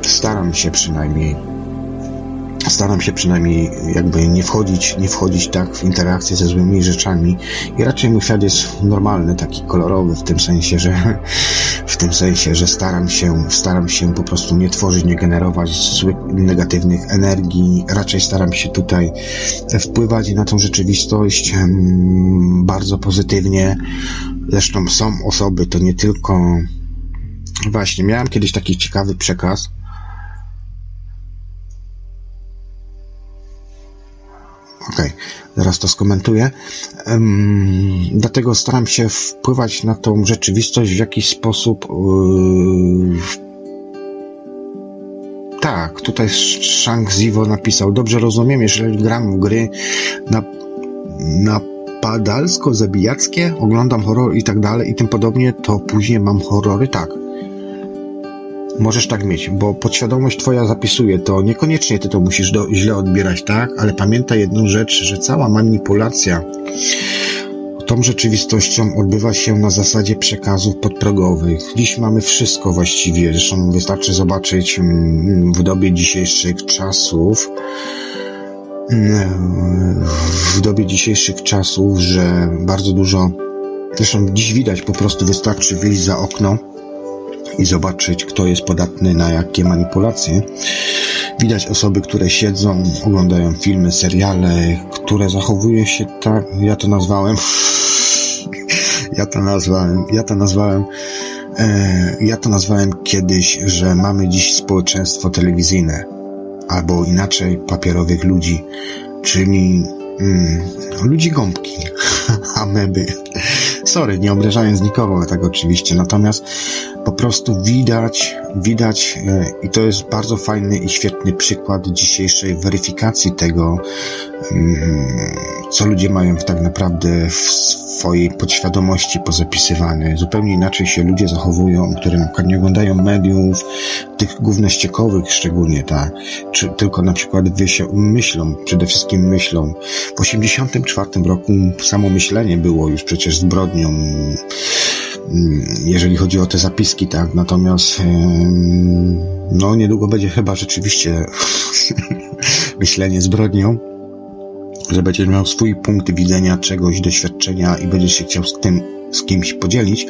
staram się przynajmniej staram się przynajmniej jakby nie wchodzić, nie wchodzić tak w interakcję ze złymi rzeczami i raczej mój świat jest normalny, taki kolorowy w tym sensie, że w tym sensie, że staram się, staram się po prostu nie tworzyć, nie generować złych, negatywnych energii, raczej staram się tutaj wpływać na tą rzeczywistość hmm, bardzo pozytywnie. Zresztą są osoby, to nie tylko Właśnie, miałem kiedyś taki ciekawy przekaz, Okej, okay. zaraz to skomentuję. Um, dlatego staram się wpływać na tą rzeczywistość w jakiś sposób. Yy... Tak, tutaj Shang Zivo napisał. Dobrze rozumiem, jeżeli gram w gry na, na padalsko-zabijackie, oglądam horror i tak dalej i tym podobnie, to później mam horrory, tak. Możesz tak mieć, bo podświadomość twoja zapisuje to. Niekoniecznie ty to musisz do, źle odbierać, tak? Ale pamiętaj jedną rzecz, że cała manipulacja tą rzeczywistością odbywa się na zasadzie przekazów podprogowych. Dziś mamy wszystko właściwie. Zresztą wystarczy zobaczyć mm, w dobie dzisiejszych czasów, mm, w dobie dzisiejszych czasów, że bardzo dużo, zresztą dziś widać, po prostu wystarczy wyjść za okno i zobaczyć, kto jest podatny na jakie manipulacje. Widać osoby, które siedzą, oglądają filmy, seriale, które zachowują się tak, ja to nazwałem, ja to nazwałem, ja to nazwałem, e, ja to nazwałem kiedyś, że mamy dziś społeczeństwo telewizyjne, albo inaczej papierowych ludzi, czyli mm, ludzi gąbki, ameby. Sorry, nie obrażając nikogo, tak oczywiście. Natomiast po prostu widać, widać e, i to jest bardzo fajny i świetny przykład dzisiejszej weryfikacji tego, mm, co ludzie mają tak naprawdę w swojej podświadomości pozapisywane. Zupełnie inaczej się ludzie zachowują, które na przykład nie oglądają mediów, tych głównościekowych szczególnie, tak, czy tylko na przykład myślą, przede wszystkim myślą. W 1984 roku samo myślenie było już przecież zbrodnią jeżeli chodzi o te zapiski, tak. Natomiast no niedługo będzie chyba rzeczywiście myślenie zbrodnią, że będziesz miał swój punkt widzenia czegoś, doświadczenia i będziesz się chciał z tym z kimś podzielić,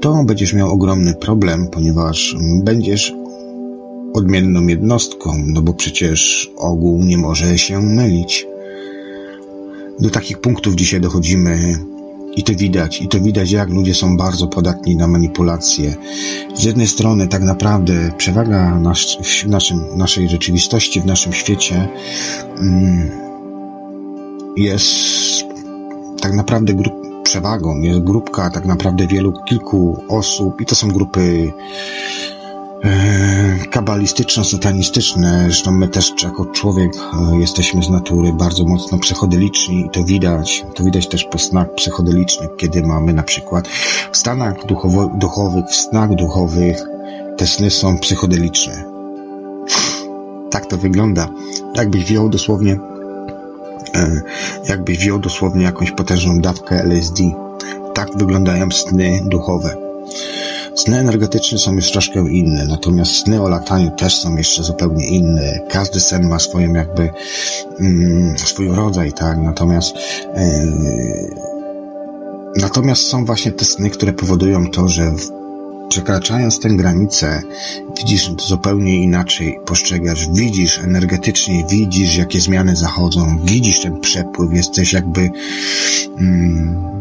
to będziesz miał ogromny problem, ponieważ będziesz odmienną jednostką, no bo przecież ogół nie może się mylić. Do takich punktów dzisiaj dochodzimy i to widać, i to widać, jak ludzie są bardzo podatni na manipulacje. Z jednej strony, tak naprawdę, przewaga nasz, w naszym, naszej rzeczywistości, w naszym świecie mm, jest tak naprawdę przewagą. Jest grupka tak naprawdę wielu, kilku osób, i to są grupy kabalistyczno-satanistyczne. Zresztą my też jako człowiek e, jesteśmy z natury bardzo mocno psychodeliczni i to widać. To widać też po snach psychodelicznych, kiedy mamy na przykład w stanach duchowo, duchowych, w snach duchowych te sny są psychodeliczne. Tak to wygląda. Jakbyś wziął dosłownie e, jakbyś wziął dosłownie jakąś potężną dawkę LSD. Tak wyglądają sny duchowe. Sny energetyczne są już troszkę inne, natomiast sny o lataniu też są jeszcze zupełnie inne. Każdy sen ma swoją jakby mm, swój rodzaj, tak? Natomiast yy, natomiast są właśnie te sny, które powodują to, że przekraczając tę granicę, widzisz zupełnie inaczej, postrzegasz, widzisz energetycznie, widzisz jakie zmiany zachodzą, widzisz ten przepływ, jesteś jakby mm,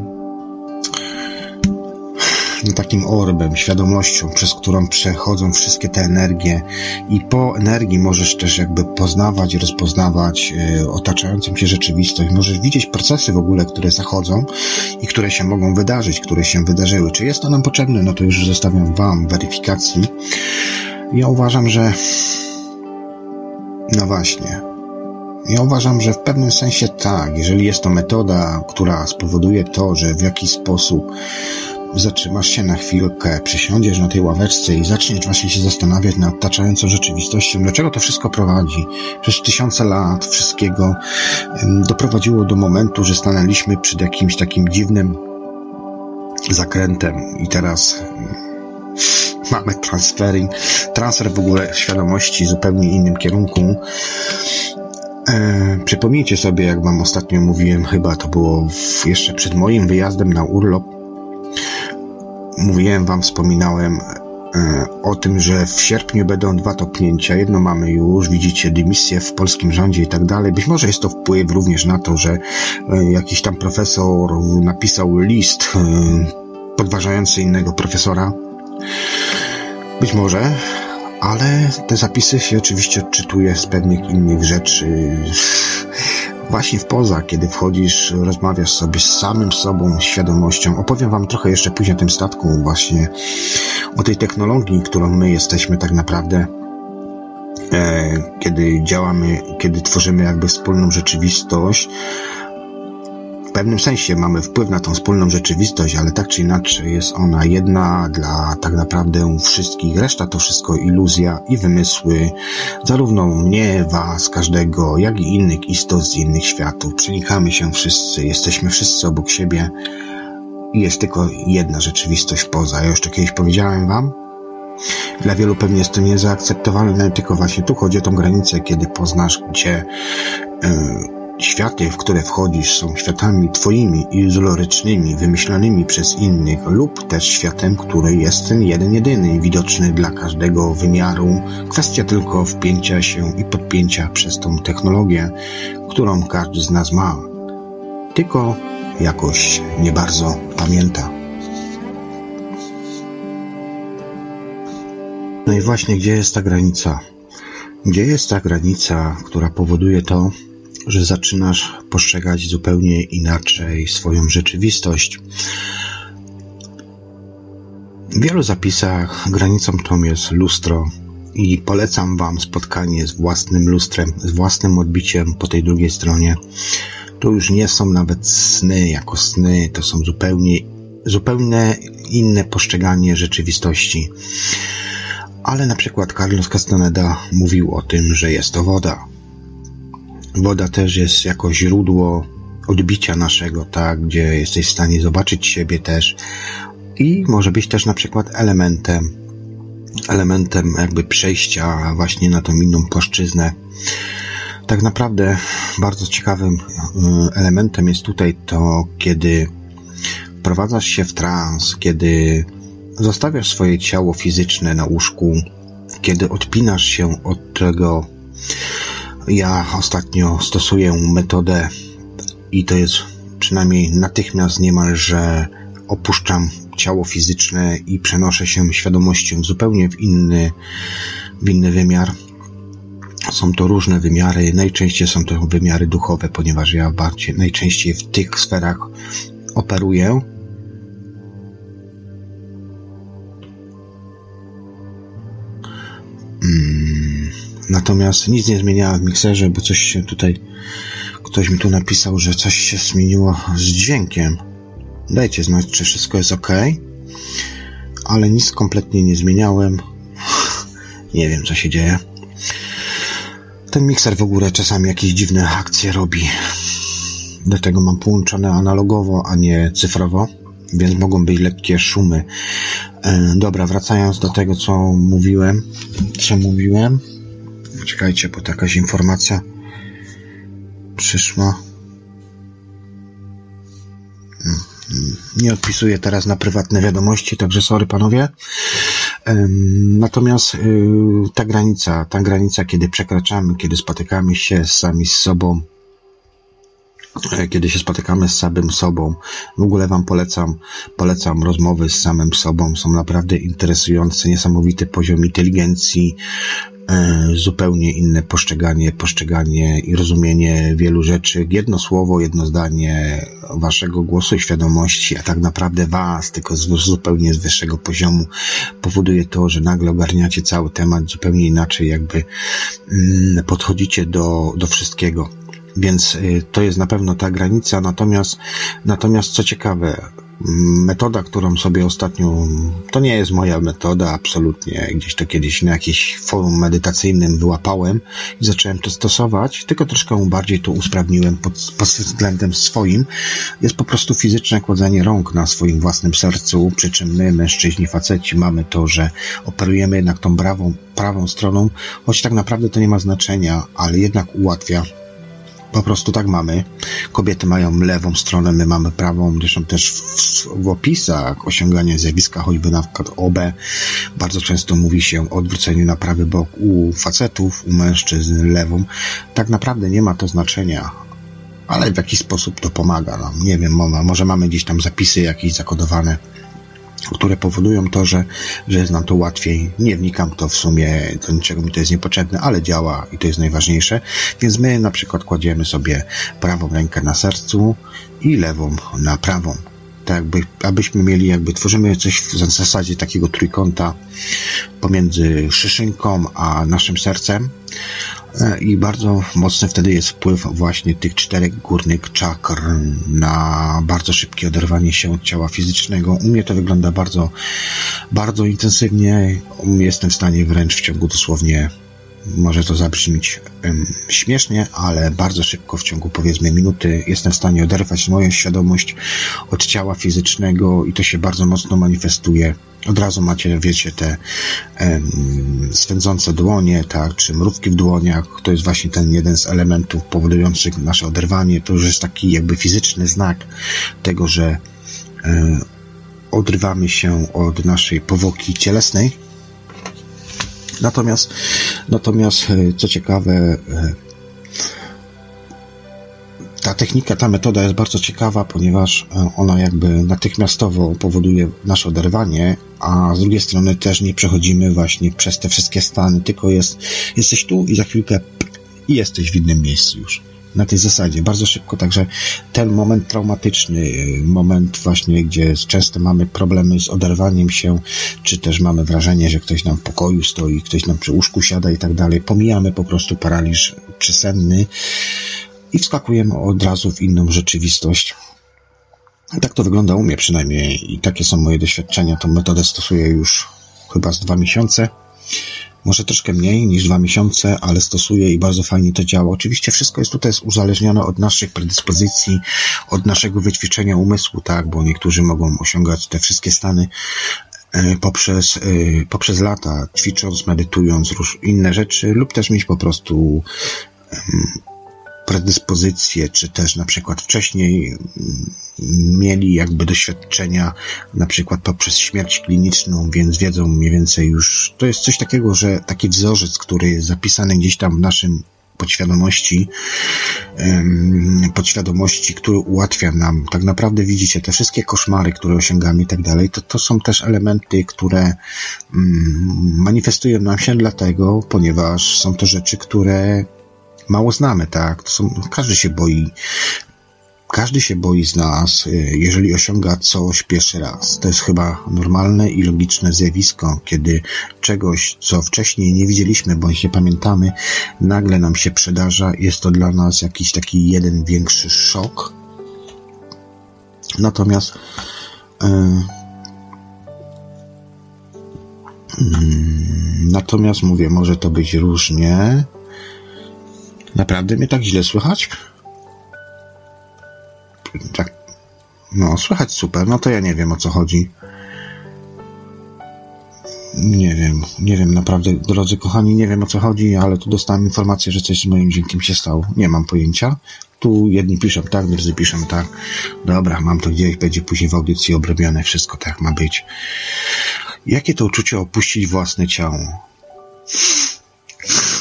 takim orbem, świadomością, przez którą przechodzą wszystkie te energie i po energii możesz też jakby poznawać, rozpoznawać y, otaczającą cię rzeczywistość. Możesz widzieć procesy w ogóle, które zachodzą i które się mogą wydarzyć, które się wydarzyły. Czy jest to nam potrzebne? No to już zostawiam Wam weryfikacji. Ja uważam, że no właśnie. Ja uważam, że w pewnym sensie tak, jeżeli jest to metoda, która spowoduje to, że w jakiś sposób zatrzymasz się na chwilkę, przysiądziesz na tej ławeczce i zaczniesz właśnie się zastanawiać nad otaczającą rzeczywistością, do czego to wszystko prowadzi. Przez tysiące lat wszystkiego doprowadziło do momentu, że stanęliśmy przed jakimś takim dziwnym zakrętem i teraz mamy transferring, transfer w ogóle świadomości w zupełnie innym kierunku. E, przypomnijcie sobie, jak wam ostatnio mówiłem, chyba to było w, jeszcze przed moim wyjazdem na urlop, mówiłem wam, wspominałem e, o tym, że w sierpniu będą dwa topnięcia. Jedno mamy już, widzicie, dymisję w polskim rządzie i tak dalej. Być może jest to wpływ również na to, że e, jakiś tam profesor napisał list e, podważający innego profesora. Być może, ale te zapisy się oczywiście odczytuje z pewnych innych rzeczy właśnie w poza, kiedy wchodzisz, rozmawiasz sobie z samym sobą, z świadomością. Opowiem Wam trochę jeszcze później o tym statku, właśnie o tej technologii, którą my jesteśmy tak naprawdę, e, kiedy działamy, kiedy tworzymy jakby wspólną rzeczywistość, pewnym sensie mamy wpływ na tą wspólną rzeczywistość, ale tak czy inaczej jest ona jedna dla tak naprawdę wszystkich. Reszta to wszystko iluzja i wymysły, zarówno mnie, was, każdego, jak i innych istot z innych światów. Przenikamy się wszyscy, jesteśmy wszyscy obok siebie i jest tylko jedna rzeczywistość poza. Ja już kiedyś powiedziałem wam, dla wielu pewnie jest to niezaakceptowalne, tylko właśnie tu chodzi o tą granicę, kiedy poznasz, gdzie yy, Światy, w które wchodzisz, są światami twoimi iluzorycznymi, wymyślanymi przez innych, lub też światem, który jest ten jeden jedyny, widoczny dla każdego wymiaru. Kwestia tylko wpięcia się i podpięcia przez tą technologię, którą każdy z nas ma. Tylko jakoś nie bardzo pamięta. No i właśnie, gdzie jest ta granica? Gdzie jest ta granica, która powoduje to, że zaczynasz postrzegać zupełnie inaczej swoją rzeczywistość. W wielu zapisach granicą tą jest lustro i polecam Wam spotkanie z własnym lustrem, z własnym odbiciem po tej drugiej stronie. To już nie są nawet sny jako sny, to są zupełnie, zupełnie inne postrzeganie rzeczywistości. Ale na przykład Carlos Castaneda mówił o tym, że jest to woda. Woda też jest jako źródło odbicia naszego, tak, gdzie jesteś w stanie zobaczyć siebie też i może być też na przykład elementem, elementem jakby przejścia właśnie na tą inną płaszczyznę. Tak naprawdę bardzo ciekawym y, elementem jest tutaj to, kiedy wprowadzasz się w trans, kiedy zostawiasz swoje ciało fizyczne na łóżku, kiedy odpinasz się od tego ja ostatnio stosuję metodę i to jest przynajmniej natychmiast niemalże opuszczam ciało fizyczne i przenoszę się świadomością zupełnie w inny, w inny wymiar. Są to różne wymiary, najczęściej są to wymiary duchowe, ponieważ ja bardziej, najczęściej w tych sferach operuję Natomiast nic nie zmieniałem w mikserze, bo coś się tutaj, ktoś mi tu napisał, że coś się zmieniło z dźwiękiem. Dajcie znać, czy wszystko jest ok. Ale nic kompletnie nie zmieniałem. Nie wiem, co się dzieje. Ten mikser w ogóle czasami jakieś dziwne akcje robi. Dlatego mam połączone analogowo, a nie cyfrowo, więc mogą być lekkie szumy. E, dobra, wracając do tego, co mówiłem. Co mówiłem? Czekajcie, bo to jakaś informacja przyszła. Nie odpisuję teraz na prywatne wiadomości, także sorry panowie. Natomiast y, ta granica, ta granica, kiedy przekraczamy, kiedy spotykamy się sami z sobą, e, kiedy się spotykamy z samym sobą. W ogóle Wam polecam, polecam rozmowy z samym sobą. Są naprawdę interesujące, niesamowity poziom inteligencji, zupełnie inne postrzeganie, postrzeganie i rozumienie wielu rzeczy. Jedno słowo, jedno zdanie waszego głosu i świadomości, a tak naprawdę was, tylko z, zupełnie z wyższego poziomu, powoduje to, że nagle ogarniacie cały temat zupełnie inaczej, jakby mm, podchodzicie do, do wszystkiego. Więc y, to jest na pewno ta granica, natomiast, natomiast co ciekawe, metoda, którą sobie ostatnio, to nie jest moja metoda, absolutnie. Gdzieś to kiedyś na jakimś forum medytacyjnym wyłapałem i zacząłem to stosować, tylko troszkę bardziej to usprawniłem pod, pod względem swoim. Jest po prostu fizyczne kładzenie rąk na swoim własnym sercu, przy czym my, mężczyźni, faceci, mamy to, że operujemy jednak tą prawą, prawą stroną, choć tak naprawdę to nie ma znaczenia, ale jednak ułatwia po prostu tak mamy. Kobiety mają lewą stronę, my mamy prawą. Zresztą też w, w opisach osiągania zjawiska, choćby na przykład OB, bardzo często mówi się o odwróceniu na prawy bok u facetów, u mężczyzn lewą. Tak naprawdę nie ma to znaczenia, ale w jakiś sposób to pomaga nam. Nie wiem, może mamy gdzieś tam zapisy jakieś zakodowane które powodują to, że, że jest nam to łatwiej. Nie wnikam to w sumie, do niczego mi to jest niepotrzebne, ale działa i to jest najważniejsze. Więc my na przykład kładziemy sobie prawą rękę na sercu i lewą na prawą. Tak jakby, abyśmy mieli, jakby tworzymy coś w zasadzie takiego trójkąta pomiędzy szyszynką a naszym sercem i bardzo mocny wtedy jest wpływ właśnie tych czterech górnych czakr na bardzo szybkie oderwanie się od ciała fizycznego. U mnie to wygląda bardzo, bardzo intensywnie. Jestem w stanie wręcz w ciągu dosłownie może to zabrzmieć um, śmiesznie, ale bardzo szybko, w ciągu powiedzmy minuty, jestem w stanie oderwać moją świadomość od ciała fizycznego i to się bardzo mocno manifestuje. Od razu macie, wiecie, te um, swędzące dłonie, tak, czy mrówki w dłoniach. To jest właśnie ten jeden z elementów powodujących nasze oderwanie. To już jest taki jakby fizyczny znak tego, że um, odrywamy się od naszej powłoki cielesnej Natomiast, natomiast e, co ciekawe, e, ta technika, ta metoda jest bardzo ciekawa, ponieważ e, ona jakby natychmiastowo powoduje nasze oderwanie, a z drugiej strony też nie przechodzimy właśnie przez te wszystkie stany, tylko jest, jesteś tu i za chwilkę i jesteś w innym miejscu już. Na tej zasadzie, bardzo szybko, także ten moment traumatyczny, moment właśnie, gdzie często mamy problemy z oderwaniem się, czy też mamy wrażenie, że ktoś nam w pokoju stoi, ktoś nam przy łóżku siada i tak dalej, pomijamy po prostu paraliż przysenny i wskakujemy od razu w inną rzeczywistość. Tak to wygląda u mnie przynajmniej i takie są moje doświadczenia. Tą metodę stosuję już chyba z dwa miesiące może troszkę mniej niż dwa miesiące, ale stosuję i bardzo fajnie to działa. Oczywiście wszystko jest tutaj uzależnione od naszych predyspozycji, od naszego wyćwiczenia umysłu, tak, bo niektórzy mogą osiągać te wszystkie stany e, poprzez, e, poprzez lata, ćwicząc, medytując, róż inne rzeczy, lub też mieć po prostu predyspozycje, czy też na przykład wcześniej mm, mieli jakby doświadczenia, na przykład poprzez śmierć kliniczną, więc wiedzą mniej więcej już, to jest coś takiego, że taki wzorzec, który jest zapisany gdzieś tam w naszym podświadomości, podświadomości, który ułatwia nam, tak naprawdę widzicie, te wszystkie koszmary, które osiągamy i tak dalej, to, to są też elementy, które mm, manifestują nam się dlatego, ponieważ są to rzeczy, które mało znamy, tak? Są, każdy się boi każdy się boi z nas, y, jeżeli osiąga coś pierwszy raz. To jest chyba normalne i logiczne zjawisko, kiedy czegoś, co wcześniej nie widzieliśmy bądź nie pamiętamy, nagle nam się przydarza. Jest to dla nas jakiś taki jeden większy szok. Natomiast yy, Natomiast mówię, może to być różnie. Naprawdę mnie tak źle słychać? Tak. No, słychać super. No to ja nie wiem o co chodzi. Nie wiem, nie wiem, naprawdę, drodzy kochani, nie wiem o co chodzi, ale tu dostałem informację, że coś z moim dźwiękiem się stało. Nie mam pojęcia. Tu jedni piszą tak, drudzy piszą tak. Dobra, mam to gdzieś, będzie później w audycji obrobione, wszystko tak ma być. Jakie to uczucie opuścić własne ciało?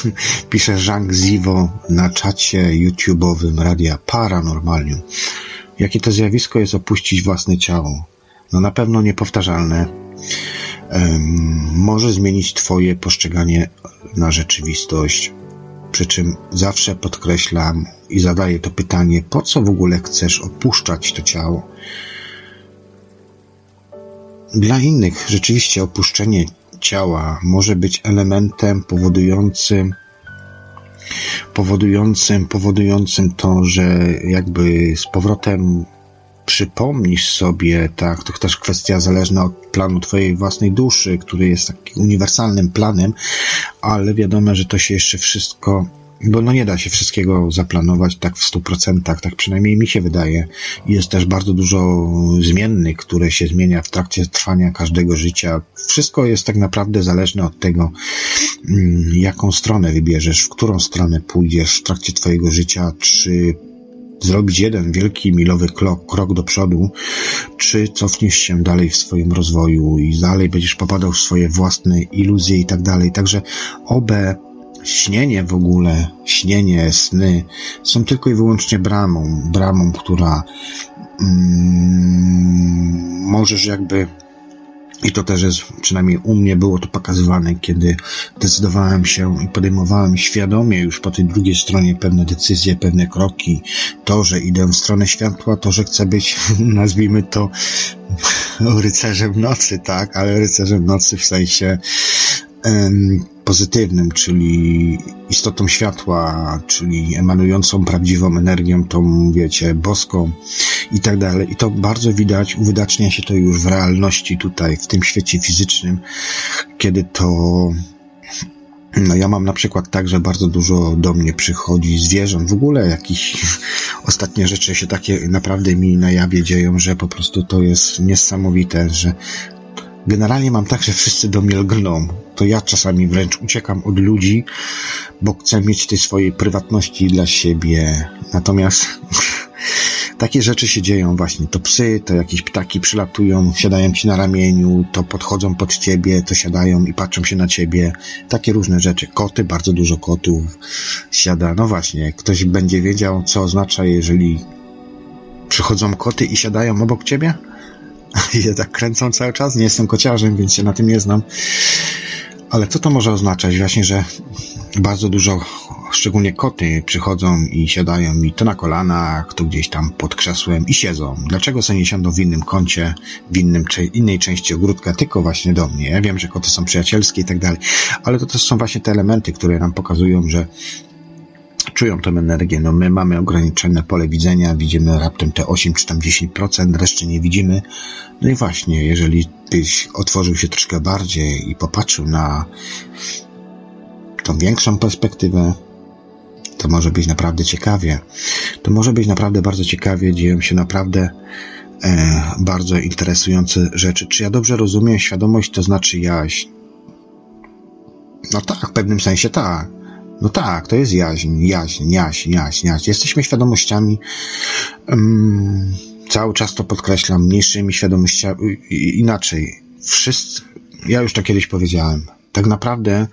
Pisze Zhang Zivo na czacie YouTube'owym Radia Paranormalium. Jakie to zjawisko jest opuścić własne ciało? No na pewno niepowtarzalne. Um, może zmienić Twoje postrzeganie na rzeczywistość. Przy czym zawsze podkreślam i zadaję to pytanie, po co w ogóle chcesz opuszczać to ciało? Dla innych rzeczywiście opuszczenie ciała może być elementem powodującym powodującym, powodującym to, że jakby z powrotem przypomnisz sobie, tak, to też kwestia zależna od planu twojej własnej duszy, który jest takim uniwersalnym planem, ale wiadomo, że to się jeszcze wszystko bo no nie da się wszystkiego zaplanować tak w stu procentach, tak przynajmniej mi się wydaje. Jest też bardzo dużo zmiennych, które się zmienia w trakcie trwania każdego życia. Wszystko jest tak naprawdę zależne od tego, mm, jaką stronę wybierzesz, w którą stronę pójdziesz w trakcie twojego życia, czy zrobić jeden wielki milowy krok, krok do przodu, czy cofniesz się dalej w swoim rozwoju i dalej będziesz popadał w swoje własne iluzje i tak dalej. Także obe śnienie w ogóle, śnienie, sny są tylko i wyłącznie bramą, bramą, która mm, możesz jakby i to też jest, przynajmniej u mnie było to pokazywane, kiedy decydowałem się i podejmowałem świadomie już po tej drugiej stronie pewne decyzje, pewne kroki. To, że idę w stronę światła, to, że chcę być, nazwijmy to, rycerzem nocy, tak, ale rycerzem nocy w sensie pozytywnym, czyli istotą światła, czyli emanującą prawdziwą energią, tą, wiecie, boską i tak dalej. I to bardzo widać, uwydacznia się to już w realności tutaj, w tym świecie fizycznym, kiedy to no ja mam na przykład tak, że bardzo dużo do mnie przychodzi zwierząt, w ogóle jakieś ostatnie rzeczy się takie naprawdę mi na jawie dzieją, że po prostu to jest niesamowite, że Generalnie mam tak, że wszyscy do mnie lgną. To ja czasami wręcz uciekam od ludzi, bo chcę mieć tej swojej prywatności dla siebie. Natomiast takie rzeczy się dzieją właśnie. To psy, to jakieś ptaki przylatują, siadają ci na ramieniu, to podchodzą pod ciebie, to siadają i patrzą się na ciebie. Takie różne rzeczy. Koty, bardzo dużo kotów siada. No właśnie, ktoś będzie wiedział, co oznacza, jeżeli przychodzą koty i siadają obok ciebie? I je tak kręcą cały czas. Nie jestem kociarzem, więc się na tym nie znam. Ale co to może oznaczać? Właśnie, że bardzo dużo, szczególnie koty, przychodzą i siadają mi to na kolanach, to gdzieś tam pod krzesłem i siedzą. Dlaczego sobie nie siądą w innym kącie, w innym, innej części ogródka, tylko właśnie do mnie? Ja wiem, że koty są przyjacielskie i tak dalej, ale to też są właśnie te elementy, które nam pokazują, że czują tę energię. No my mamy ograniczone pole widzenia, widzimy raptem te 8 czy tam 10%, reszty nie widzimy. No i właśnie, jeżeli byś otworzył się troszkę bardziej i popatrzył na tą większą perspektywę, to może być naprawdę ciekawie. To może być naprawdę bardzo ciekawie, dzieją się naprawdę e, bardzo interesujące rzeczy. Czy ja dobrze rozumiem, świadomość to znaczy jaźń? No tak, w pewnym sensie tak. No tak, to jest jaźń, jaźń, jaźń, jaźń, jaźń. Jesteśmy świadomościami, um, cały czas to podkreślam, mniejszymi świadomościami, inaczej. Wszyscy, ja już to kiedyś powiedziałem, tak naprawdę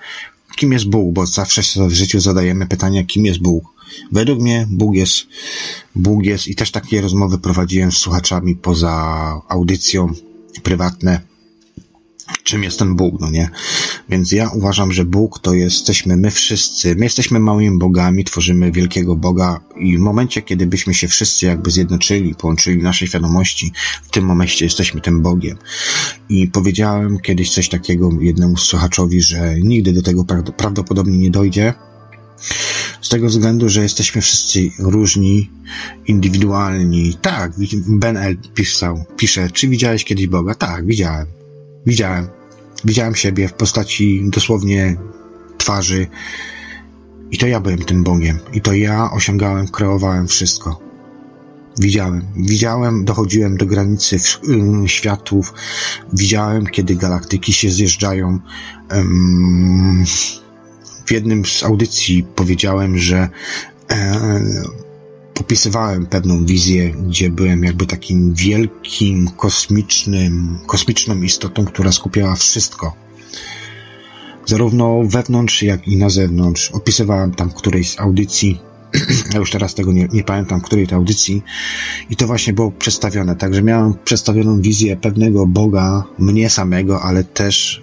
kim jest Bóg, bo zawsze w życiu zadajemy pytanie, kim jest Bóg. Według mnie Bóg jest, Bóg jest i też takie rozmowy prowadziłem z słuchaczami poza audycją prywatne czym jest ten Bóg, no nie? Więc ja uważam, że Bóg to jesteśmy my wszyscy. My jesteśmy małymi bogami, tworzymy wielkiego Boga i w momencie, kiedy byśmy się wszyscy jakby zjednoczyli, połączyli nasze świadomości, w tym momencie jesteśmy tym Bogiem. I powiedziałem kiedyś coś takiego jednemu słuchaczowi, że nigdy do tego prawdopodobnie nie dojdzie, z tego względu, że jesteśmy wszyscy różni, indywidualni. Tak, Ben L. pisał, pisze, czy widziałeś kiedyś Boga? Tak, widziałem. Widziałem. Widziałem siebie w postaci dosłownie twarzy. I to ja byłem tym Bogiem. I to ja osiągałem, kreowałem wszystko. Widziałem. Widziałem, dochodziłem do granicy um, światów. Widziałem, kiedy galaktyki się zjeżdżają. Um, w jednym z audycji powiedziałem, że e, popisywałem pewną wizję, gdzie byłem jakby takim wielkim, kosmicznym, kosmiczną istotą, która skupiała wszystko. Zarówno wewnątrz, jak i na zewnątrz. Opisywałem tam którejś z audycji, ja już teraz tego nie, nie pamiętam, której to audycji, i to właśnie było przedstawione. Także miałem przedstawioną wizję pewnego Boga, mnie samego, ale też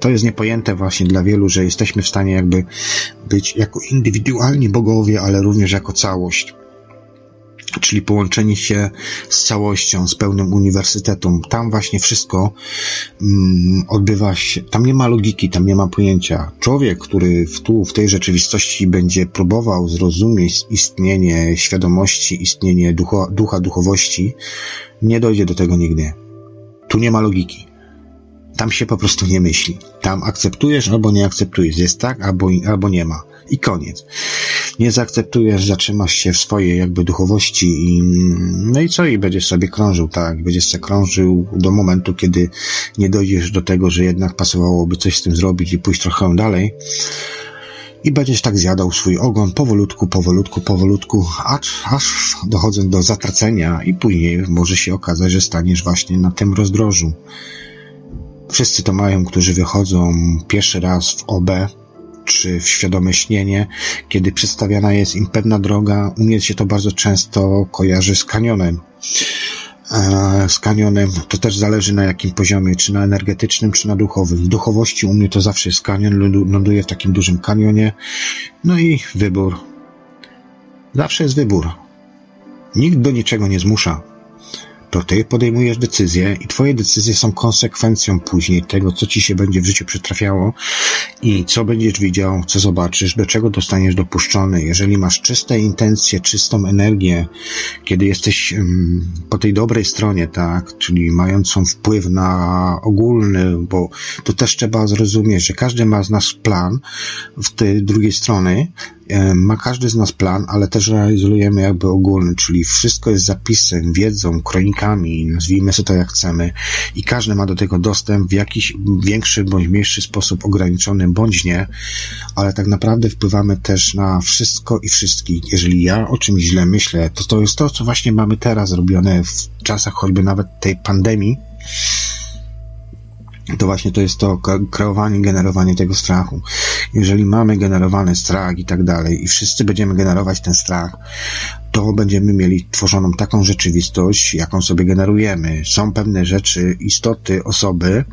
to jest niepojęte właśnie dla wielu, że jesteśmy w stanie jakby być jako indywidualni bogowie, ale również jako całość czyli połączenie się z całością, z pełnym uniwersytetem. Tam właśnie wszystko mm, odbywa się, tam nie ma logiki, tam nie ma pojęcia. Człowiek, który w tu, w tej rzeczywistości będzie próbował zrozumieć istnienie świadomości, istnienie ducha, ducha duchowości, nie dojdzie do tego nigdy. Tu nie ma logiki. Tam się po prostu nie myśli. Tam akceptujesz albo nie akceptujesz. Jest tak albo, albo nie ma. I koniec. Nie zaakceptujesz, zatrzymasz się w swojej jakby duchowości i no i co? I będziesz sobie krążył, tak? Będziesz sobie krążył do momentu, kiedy nie dojdziesz do tego, że jednak pasowałoby coś z tym zrobić i pójść trochę dalej. I będziesz tak zjadał swój ogon powolutku, powolutku, powolutku, aż, aż dochodząc do zatracenia i później może się okazać, że staniesz właśnie na tym rozdrożu. Wszyscy to mają, którzy wychodzą pierwszy raz w OB, czy w świadome śnienie, kiedy przedstawiana jest im pewna droga, u mnie się to bardzo często kojarzy z kanionem. E, z kanionem to też zależy na jakim poziomie, czy na energetycznym, czy na duchowym. W duchowości u mnie to zawsze jest kanion, ląduję w takim dużym kanionie. No i wybór. Zawsze jest wybór. Nikt do niczego nie zmusza to ty podejmujesz decyzje i twoje decyzje są konsekwencją później tego, co ci się będzie w życiu przytrafiało i co będziesz widział, co zobaczysz, do czego dostaniesz dopuszczony. Jeżeli masz czyste intencje, czystą energię, kiedy jesteś um, po tej dobrej stronie, tak, czyli mającą wpływ na ogólny, bo to też trzeba zrozumieć, że każdy ma z nas plan w tej drugiej strony ma każdy z nas plan, ale też realizujemy jakby ogólny, czyli wszystko jest zapisem, wiedzą, kronikami, nazwijmy sobie to jak chcemy i każdy ma do tego dostęp w jakiś większy bądź mniejszy sposób ograniczony bądź nie, ale tak naprawdę wpływamy też na wszystko i wszystkich. Jeżeli ja o czymś źle myślę, to to jest to, co właśnie mamy teraz robione w czasach choćby nawet tej pandemii, to właśnie to jest to kreowanie, generowanie tego strachu. Jeżeli mamy generowany strach i tak dalej i wszyscy będziemy generować ten strach, to będziemy mieli tworzoną taką rzeczywistość, jaką sobie generujemy. Są pewne rzeczy, istoty, osoby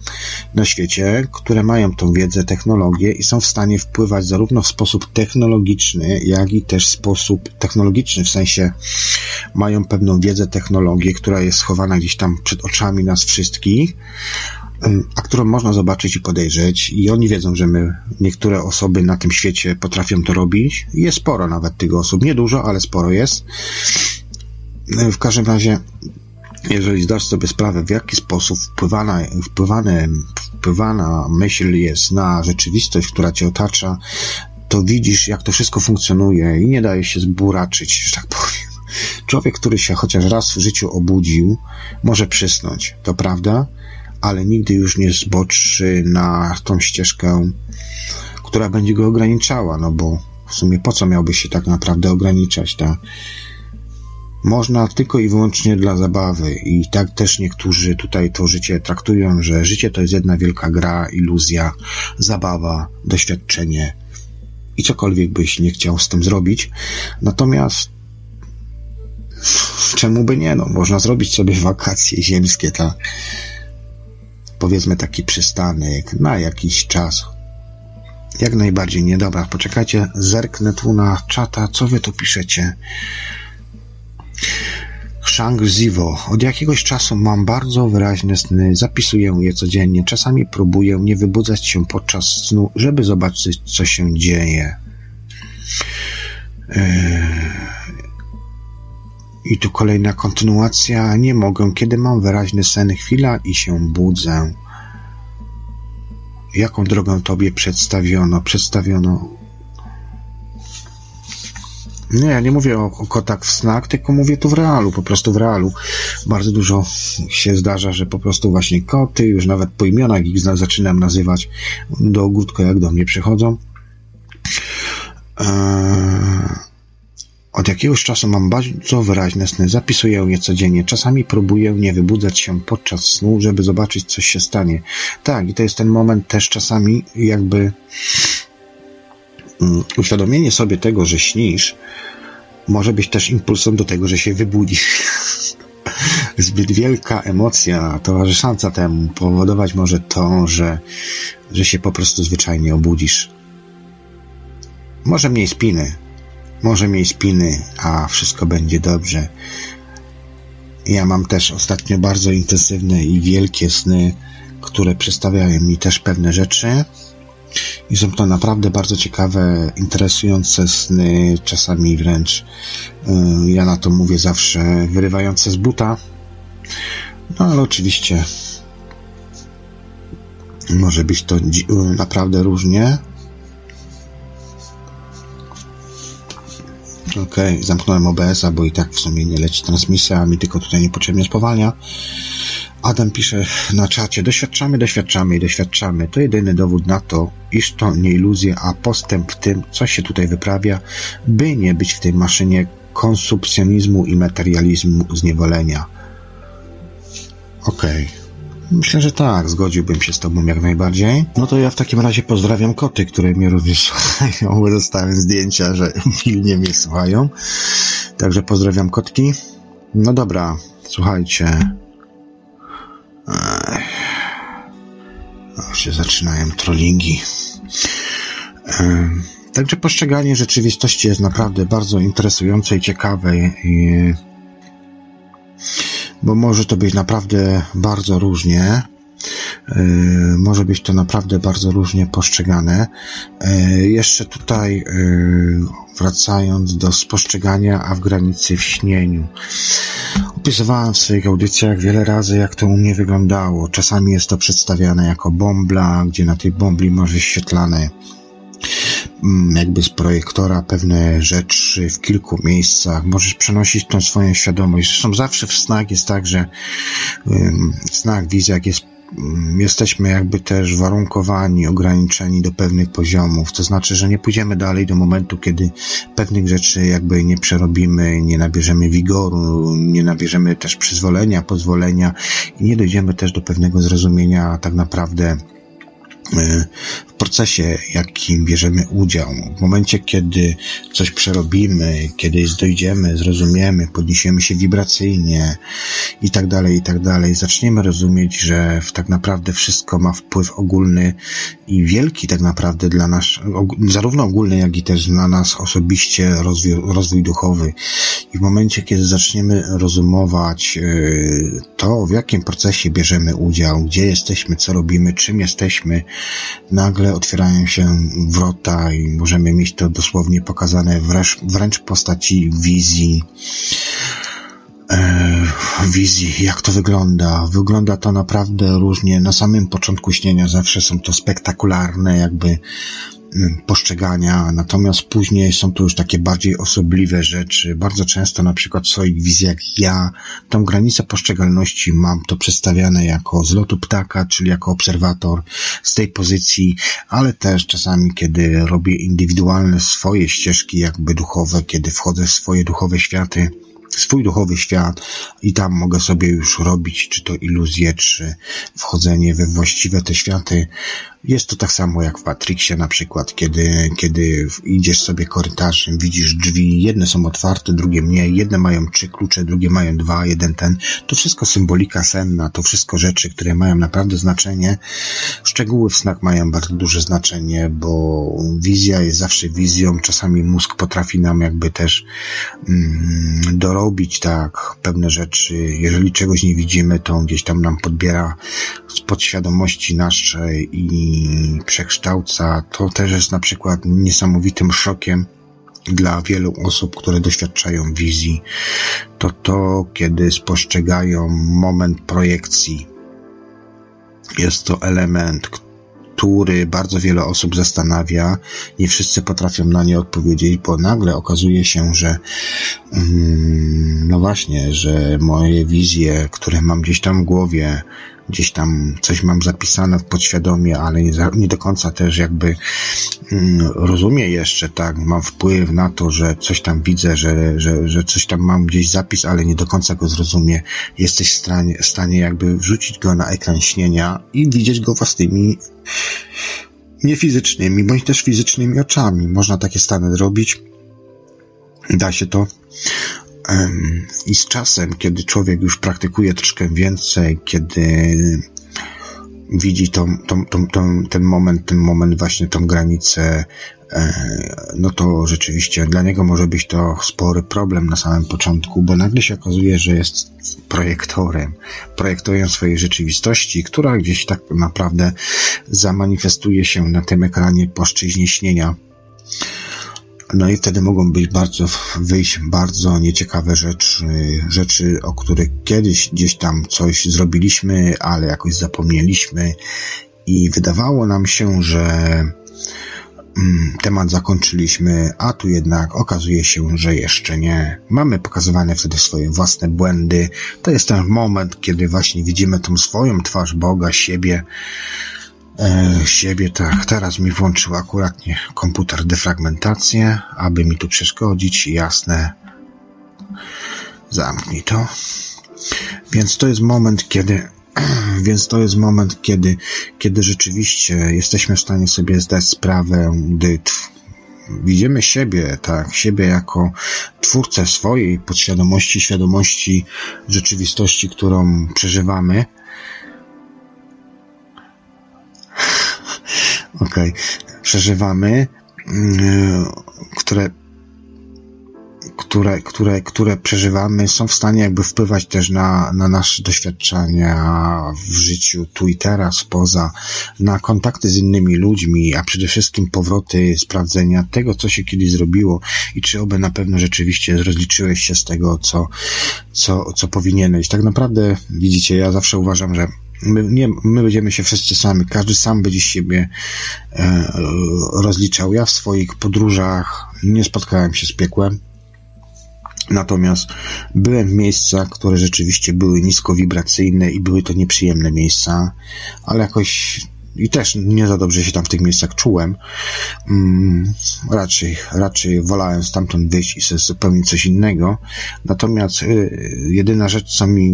na świecie, które mają tą wiedzę, technologię i są w stanie wpływać zarówno w sposób technologiczny, jak i też sposób technologiczny, w sensie mają pewną wiedzę, technologię, która jest schowana gdzieś tam przed oczami nas wszystkich, a którą można zobaczyć i podejrzeć i oni wiedzą, że my, niektóre osoby na tym świecie potrafią to robić. Jest sporo nawet tych osób, nie dużo, ale sporo jest. W każdym razie, jeżeli zdasz sobie sprawę, w jaki sposób wpływana, wpływane, wpływana myśl jest na rzeczywistość, która cię otacza, to widzisz, jak to wszystko funkcjonuje i nie daje się zburaczyć, że tak powiem. Człowiek, który się chociaż raz w życiu obudził, może przysnąć, to prawda, ale nigdy już nie zboczy na tą ścieżkę, która będzie go ograniczała, no bo w sumie po co miałby się tak naprawdę ograniczać, tak? Można tylko i wyłącznie dla zabawy i tak też niektórzy tutaj to życie traktują, że życie to jest jedna wielka gra, iluzja, zabawa, doświadczenie i cokolwiek byś nie chciał z tym zrobić. Natomiast czemu by nie? No, można zrobić sobie wakacje ziemskie, tak? Powiedzmy taki przystanek na jakiś czas, Jak najbardziej nie. Dobra, poczekajcie, zerknę tu na czata, co wy tu piszecie. Shang Zivo. Od jakiegoś czasu mam bardzo wyraźne sny, zapisuję je codziennie. Czasami próbuję nie wybudzać się podczas snu, żeby zobaczyć, co się dzieje. Eee... I tu kolejna kontynuacja. Nie mogę, kiedy mam wyraźny sen, chwila i się budzę. Jaką drogę tobie przedstawiono? Przedstawiono. Nie, ja nie mówię o, o kotach w snach, tylko mówię tu w realu, po prostu w realu. Bardzo dużo się zdarza, że po prostu właśnie koty, już nawet po imionach ich zaczynam nazywać do ogródka, jak do mnie przychodzą. Eee od jakiegoś czasu mam bardzo wyraźne sny, zapisuję je codziennie. Czasami próbuję nie wybudzać się podczas snu, żeby zobaczyć, coś się stanie. Tak, i to jest ten moment też czasami jakby um, uświadomienie sobie tego, że śnisz, może być też impulsem do tego, że się wybudzisz. Zbyt wielka emocja towarzysząca temu powodować może to, że, że się po prostu zwyczajnie obudzisz. Może mniej spiny, może miej spiny, a wszystko będzie dobrze. Ja mam też ostatnio bardzo intensywne i wielkie sny, które przedstawiają mi też pewne rzeczy. I są to naprawdę bardzo ciekawe, interesujące sny, czasami wręcz, y, ja na to mówię zawsze, wyrywające z buta. No ale oczywiście może być to naprawdę różnie. Okay, zamknąłem OBS-a, bo i tak w sumie nie leci transmisja, a mi tylko tutaj niepotrzebnie spowalnia. Adam pisze na czacie, doświadczamy, doświadczamy i doświadczamy. To jedyny dowód na to, iż to nie iluzja, a postęp w tym, co się tutaj wyprawia, by nie być w tej maszynie konsumpcjonizmu i materializmu zniewolenia. Okej. Okay. Myślę, że tak, zgodziłbym się z Tobą jak najbardziej. No to ja w takim razie pozdrawiam koty, które mnie również słuchają, dostałem zdjęcia, że pilnie mnie słuchają. Także pozdrawiam kotki. No dobra, słuchajcie. O, się zaczynają trollingi. Także postrzeganie rzeczywistości jest naprawdę bardzo interesujące i ciekawe. I bo może to być naprawdę bardzo różnie. E, może być to naprawdę bardzo różnie postrzegane. E, jeszcze tutaj e, wracając do spostrzegania, a w granicy w śnieniu. Opisywałem w swoich audycjach wiele razy, jak to u mnie wyglądało. Czasami jest to przedstawiane jako bombla, gdzie na tej bombli może świetlane Mm, jakby z projektora pewne rzeczy w kilku miejscach. Możesz przenosić tą swoją świadomość. Zresztą zawsze w snach jest tak, że w snach, wizjach jest mm, jesteśmy jakby też warunkowani, ograniczeni do pewnych poziomów. To znaczy, że nie pójdziemy dalej do momentu, kiedy pewnych rzeczy jakby nie przerobimy, nie nabierzemy wigoru, nie nabierzemy też przyzwolenia, pozwolenia i nie dojdziemy też do pewnego zrozumienia tak naprawdę w procesie, jakim bierzemy udział. W momencie, kiedy coś przerobimy, kiedy dojdziemy, zrozumiemy, podniesiemy się wibracyjnie i tak dalej, i tak dalej, zaczniemy rozumieć, że tak naprawdę wszystko ma wpływ ogólny i wielki tak naprawdę dla nas, zarówno ogólny, jak i też dla nas osobiście rozwój, rozwój duchowy. I w momencie, kiedy zaczniemy rozumować e, to, w jakim procesie bierzemy udział, gdzie jesteśmy, co robimy, czym jesteśmy, nagle otwierają się wrota i możemy mieć to dosłownie pokazane wręcz, wręcz w postaci wizji e, wizji, jak to wygląda. Wygląda to naprawdę różnie. Na samym początku śnienia zawsze są to spektakularne, jakby postrzegania, natomiast później są to już takie bardziej osobliwe rzeczy. Bardzo często na przykład w swoich wizjach ja tą granicę postrzegalności mam to przedstawiane jako z lotu ptaka, czyli jako obserwator z tej pozycji, ale też czasami, kiedy robię indywidualne swoje ścieżki jakby duchowe, kiedy wchodzę w swoje duchowe światy, swój duchowy świat i tam mogę sobie już robić, czy to iluzje, czy wchodzenie we właściwe te światy, Jest to tak samo jak w Matrixie na przykład, kiedy, kiedy idziesz sobie korytarzem, widzisz drzwi, jedne są otwarte, drugie nie, jedne mają trzy klucze, drugie mają dwa, jeden ten. To wszystko symbolika senna, to wszystko rzeczy, które mają naprawdę znaczenie. Szczegóły w snach mają bardzo duże znaczenie, bo wizja jest zawsze wizją. Czasami mózg potrafi nam jakby też mm, dorobić tak pewne rzeczy. Jeżeli czegoś nie widzimy, to gdzieś tam nam podbiera z podświadomości naszej i przekształca, to też jest na przykład niesamowitym szokiem dla wielu osób, które doświadczają wizji. To to, kiedy spostrzegają moment projekcji. Jest to element, który bardzo wiele osób zastanawia. Nie wszyscy potrafią na nie odpowiedzieć, bo nagle okazuje się, że mm, no właśnie, że moje wizje, które mam gdzieś tam w głowie, gdzieś tam coś mam zapisane w podświadomie, ale nie, nie do końca też jakby mm, rozumiem jeszcze, tak, mam wpływ na to, że coś tam widzę, że, że, że coś tam mam gdzieś zapis, ale nie do końca go zrozumie. Jesteś w stanie, w stanie jakby wrzucić go na ekran śnienia i widzieć go własnymi nie fizycznymi, bądź też fizycznymi oczami. Można takie stany zrobić. Da się to. I z czasem, kiedy człowiek już praktykuje troszkę więcej, kiedy widzi tą, tą, tą, tą, ten moment, ten moment, właśnie tą granicę, e, no to rzeczywiście dla niego może być to spory problem na samym początku, bo nagle się okazuje, że jest projektorem, projektorem swojej rzeczywistości, która gdzieś tak naprawdę zamanifestuje się na tym ekranie płaszczyźnie śnienia. No i wtedy mogą być bardzo, wyjść bardzo nieciekawe rzeczy, rzeczy, o których kiedyś gdzieś tam coś zrobiliśmy, ale jakoś zapomnieliśmy i wydawało nam się, że mm, temat zakończyliśmy, a tu jednak okazuje się, że jeszcze nie. Mamy pokazywane wtedy swoje własne błędy. To jest ten moment, kiedy właśnie widzimy tą swoją twarz Boga, siebie, e, siebie, tak. Teraz mi włączył akuratnie komputer defragmentację, aby mi tu przeszkodzić, jasne. Zamknij to. Więc to jest moment, kiedy więc to jest moment, kiedy, kiedy rzeczywiście jesteśmy w stanie sobie zdać sprawę, gdy widzimy siebie, tak, siebie jako twórcę swojej podświadomości, świadomości rzeczywistości, którą przeżywamy, okej, okay. przeżywamy, mm, które które, które, które przeżywamy, są w stanie jakby wpływać też na, na nasze doświadczenia w życiu tu i teraz, poza, na kontakty z innymi ludźmi, a przede wszystkim powroty, sprawdzenia tego, co się kiedyś zrobiło i czy oby na pewno rzeczywiście rozliczyłeś się z tego, co, co, co powinieneś. Tak naprawdę, widzicie, ja zawsze uważam, że My, nie, my będziemy się wszyscy sami, każdy sam będzie siebie e, rozliczał. Ja w swoich podróżach nie spotkałem się z piekłem, natomiast byłem w miejscach, które rzeczywiście były niskowibracyjne i były to nieprzyjemne miejsca, ale jakoś i też nie za dobrze się tam w tych miejscach czułem. Mm, raczej, raczej wolałem stamtąd wyjść i sobie zupełnie coś innego. Natomiast y, jedyna rzecz, co mi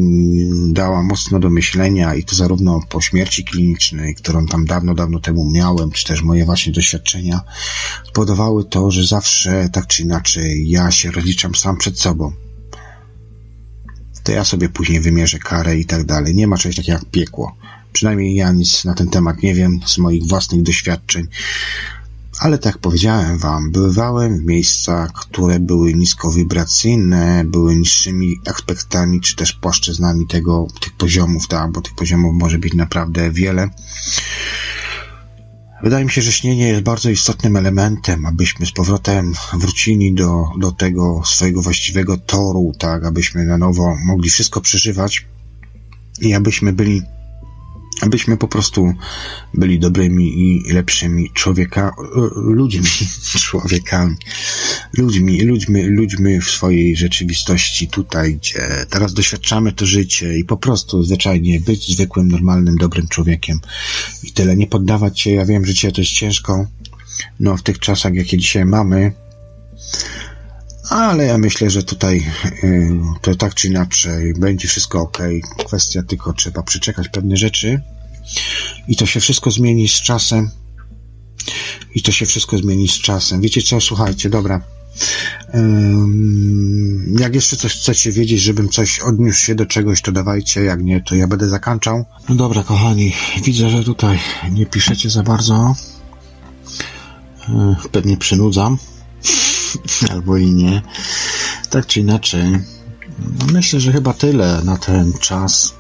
dała mocno do myślenia i to zarówno po śmierci klinicznej, którą tam dawno, dawno temu miałem, czy też moje właśnie doświadczenia, spowodowały to, że zawsze tak czy inaczej ja się rozliczam sam przed sobą to ja sobie później wymierzę karę i tak dalej. Nie ma czegoś takiego jak piekło. Przynajmniej ja nic na ten temat nie wiem z moich własnych doświadczeń. Ale tak powiedziałem wam, bywałem w miejscach, które były niskowibracyjne, były niższymi aspektami, czy też płaszczyznami tego, tych poziomów, tak, bo tych poziomów może być naprawdę wiele. Wydaje mi się, że śnienie jest bardzo istotnym elementem, abyśmy z powrotem wrócili do, do tego swojego właściwego toru, tak, abyśmy na nowo mogli wszystko przeżywać i abyśmy byli abyśmy po prostu byli dobrymi i lepszymi człowieka, ludźmi, człowiekami, ludźmi, ludźmi, ludźmi w swojej rzeczywistości tutaj, gdzie teraz doświadczamy to życie i po prostu zwyczajnie być zwykłym, normalnym, dobrym człowiekiem. I tyle. Nie poddawać się, ja wiem, dzisiaj to jest ciężko, no w tych czasach, jakie dzisiaj mamy, ale ja myślę, że tutaj to tak czy inaczej będzie wszystko ok. Kwestia tylko trzeba przeczekać pewne rzeczy I to się wszystko zmieni z czasem. I to się wszystko zmieni z czasem. Wiecie co? Słuchajcie, dobra. Jak jeszcze coś chcecie wiedzieć, żebym coś odniósł się do czegoś, to dawajcie, jak nie, to ja będę zakończał. No dobra, kochani, widzę, że tutaj nie piszecie za bardzo. Pewnie przynudzam, albo i nie. Tak czy inaczej, myślę, że chyba tyle na ten czas.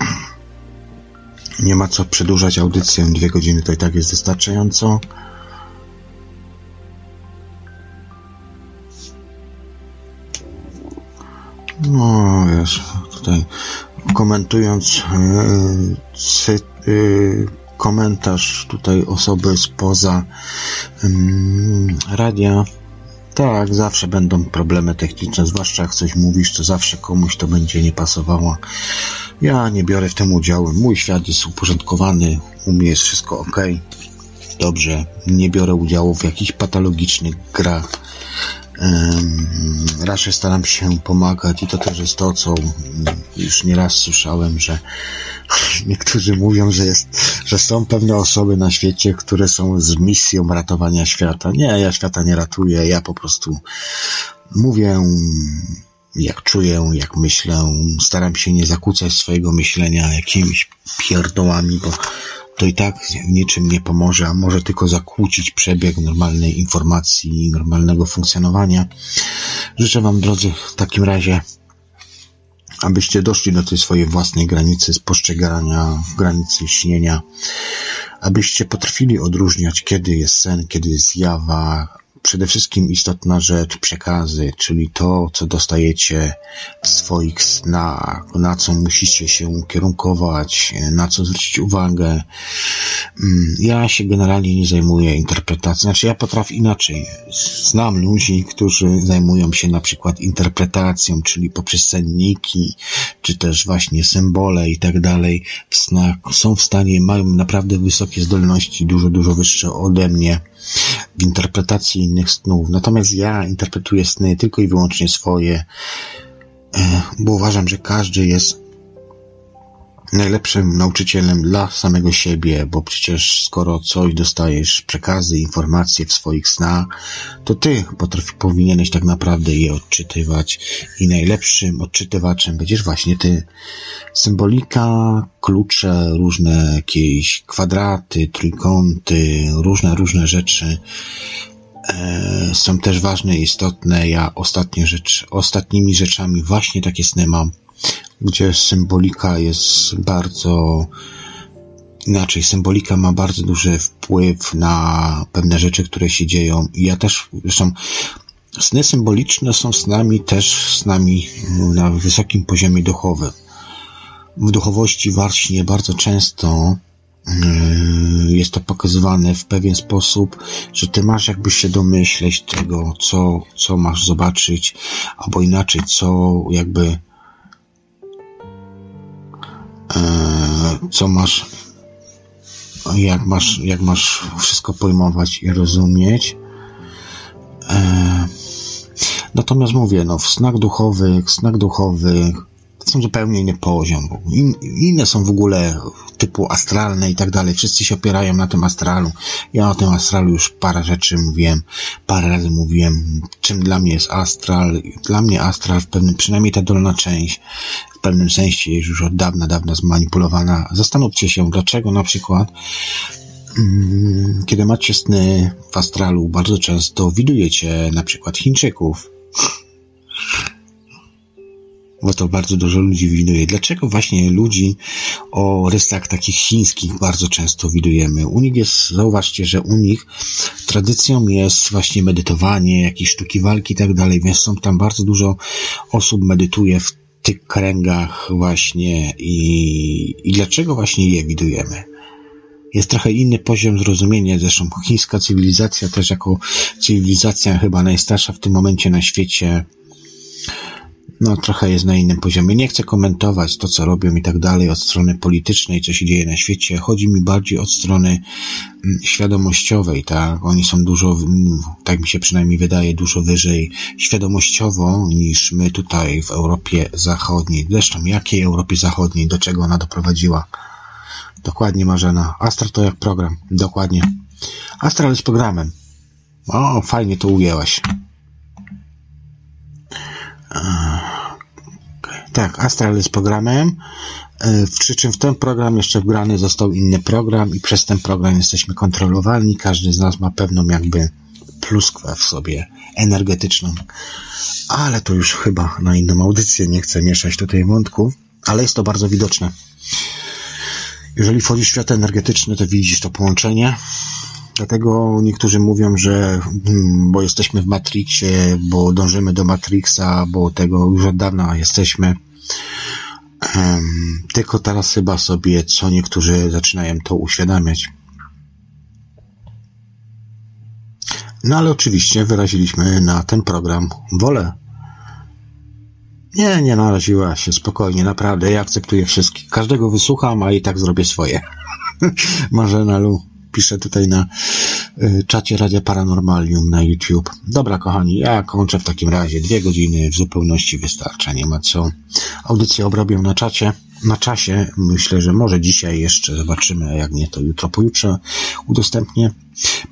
Nie ma co przedłużać audycję. Dwie godziny to i tak jest wystarczająco. No, wiesz, tutaj komentując yy, yy, komentarz tutaj osoby spoza yy, radia, tak, zawsze będą problemy techniczne, zwłaszcza jak coś mówisz, to zawsze komuś to będzie nie pasowało. Ja nie biorę w tym udziału. Mój świat jest uporządkowany, u mnie jest wszystko ok. Dobrze, nie biorę udziału w jakichś patologicznych grach raczej staram się pomagać i to też jest to, co już nieraz słyszałem, że niektórzy mówią, że jest, że są pewne osoby na świecie, które są z misją ratowania świata. Nie, ja świata nie ratuję, ja po prostu mówię jak czuję, jak myślę, staram się nie zakłócać swojego myślenia jakimiś pierdołami, bo to i tak niczym nie pomoże, a może tylko zakłócić przebieg normalnej informacji i normalnego funkcjonowania. Życzę Wam, drodzy, w takim razie, abyście doszli do tej swojej własnej granicy spostrzegania, granicy śnienia, abyście potrafili odróżniać, kiedy jest sen, kiedy jest zjawa, przede wszystkim istotna rzecz, przekazy, czyli to, co dostajecie w swoich snach, na co musicie się ukierunkować, na co zwrócić uwagę. Mm, ja się generalnie nie zajmuję interpretacją, znaczy ja potrafię inaczej. Znam ludzi, którzy zajmują się na przykład interpretacją, czyli poprzez senniki, czy też właśnie symbole i tak dalej w snach. Są w stanie, mają naprawdę wysokie zdolności, dużo, dużo wyższe ode mnie w interpretacji innych snów. Natomiast ja interpretuję sny tylko i wyłącznie swoje, e, bo uważam, że każdy jest najlepszym nauczycielem dla samego siebie, bo przecież skoro coś dostajesz, przekazy, informacje w swoich snach, to ty potrafi, powinieneś tak naprawdę je odczytywać i najlepszym odczytywaczem będziesz właśnie ty. Symbolika, klucze, różne jakieś kwadraty, trójkąty, różne, różne rzeczy e, są też ważne i istotne. Ja ostatnie rzecz, ostatnimi rzeczami właśnie takie sny mam gdzie symbolika jest bardzo inaczej. Symbolika ma bardzo duży wpływ na pewne rzeczy, które się dzieją. I ja też, zresztą, sny symboliczne są snami też snami na wysokim poziomie duchowym. W duchowości właśnie bardzo często yy, jest to pokazywane w pewien sposób, że ty masz jakby się domyśleć tego, co, co masz zobaczyć, albo inaczej, co jakby co masz, jak masz, jak masz wszystko pojmować i rozumieć. E, natomiast mówię, no, w snach duchowych, snach duchowych, to są zupełnie inny poziom. In, inne są w ogóle typu astralne i tak dalej. Wszyscy się opierają na tym astralu. Ja o tym astralu już parę rzeczy mówiłem, parę razy mówiłem, czym dla mnie jest astral. Dla mnie astral, w pewnym, przynajmniej ta dolna część, w pewnym sensie jest już od dawna, dawna zmanipulowana. Zastanówcie się, dlaczego na przykład mm, kiedy macie sny w astralu, bardzo często widujecie na przykład Chińczyków bo to bardzo dużo ludzi widuje. Dlaczego właśnie ludzi o rysach takich chińskich bardzo często widujemy? U nich jest, zauważcie, że u nich tradycją jest właśnie medytowanie, jakieś sztuki walki i tak dalej, więc są tam bardzo dużo osób medytuje w tych kręgach właśnie i, i dlaczego właśnie je widujemy? jest trochę inny poziom zrozumienia. Zresztą chińska cywilizacja też jako cywilizacja chyba najstarsza w tym momencie na świecie no trochę jest na innym poziomie. Nie chcę komentować to, co robią i tak dalej od strony politycznej, co się dzieje na świecie. Chodzi mi bardziej od strony mm, świadomościowej, tak? Oni są dużo, mm, tak mi się przynajmniej wydaje, dużo wyżej świadomościowo niż my tutaj w Europie Zachodniej. Zresztą jakiej Europie Zachodniej, do czego ona doprowadziła? dokładnie Marzena. Astral to jak program, dokładnie. Astral jest programem. O, fajnie to ujęłaś. Tak, Astral jest programem, e, przy czym w ten program jeszcze wgrany został inny program i przez ten program jesteśmy kontrolowani. Każdy z nas ma pewną jakby pluskwę w sobie energetyczną. Ale to już chyba na inną audycję, nie chcę mieszać tutaj wątków, ale jest to bardzo widoczne. Jeżeli wchodzi w świat energetyczny, to widzisz to połączenie. Dlatego niektórzy mówią, że hmm, bo jesteśmy w Matrixie, bo dążymy do Matrixa, bo tego już od dawna jesteśmy. Tylko teraz chyba sobie co niektórzy zaczynają to uświadamiać. No ale oczywiście wyraziliśmy na ten program wolę. Nie, nie naraziła się, spokojnie, naprawdę, ja akceptuję wszystkich. Każdego wysłucham, a i tak zrobię swoje. Marzena Lu pisze tutaj na y, czacie Radia Paranormalium na YouTube. Dobra, kochani, ja kończę w takim razie. Dwie godziny w zupełności wystarcza, nie ma co. Audycję obrobię na czacie na czasie. Myślę, że może dzisiaj jeszcze zobaczymy, a jak nie, to jutro, pojutrze udostępnię.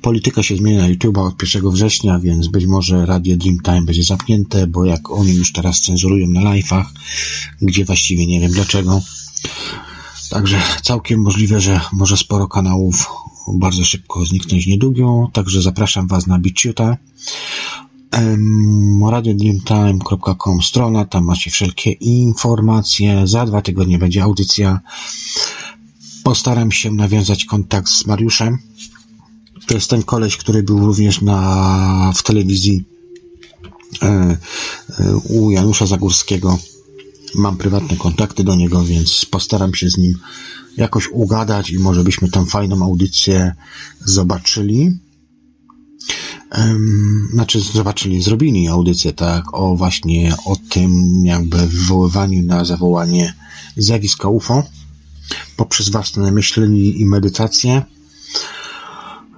Polityka się zmienia na YouTube od 1 września, więc być może Radio Dreamtime będzie zamknięte, bo jak oni już teraz cenzurują na live'ach, gdzie właściwie nie wiem dlaczego. Także całkiem możliwe, że może sporo kanałów bardzo szybko zniknąć niedługo, także zapraszam Was na BitChuta radiodreamtime.com strona, tam macie wszelkie informacje. Za dwa tygodnie będzie audycja. Postaram się nawiązać kontakt z Mariuszem. To jest ten koleś, który był również na, w telewizji e, e, u Janusza Zagórskiego. Mam prywatne kontakty do niego, więc postaram się z nim jakoś ugadać i może byśmy tam fajną audycję zobaczyli znaczy zobaczyli, zrobili audycję, tak, o właśnie o tym jakby wywoływaniu na zawołanie zjawiska UFO poprzez własne myślenie i medytację.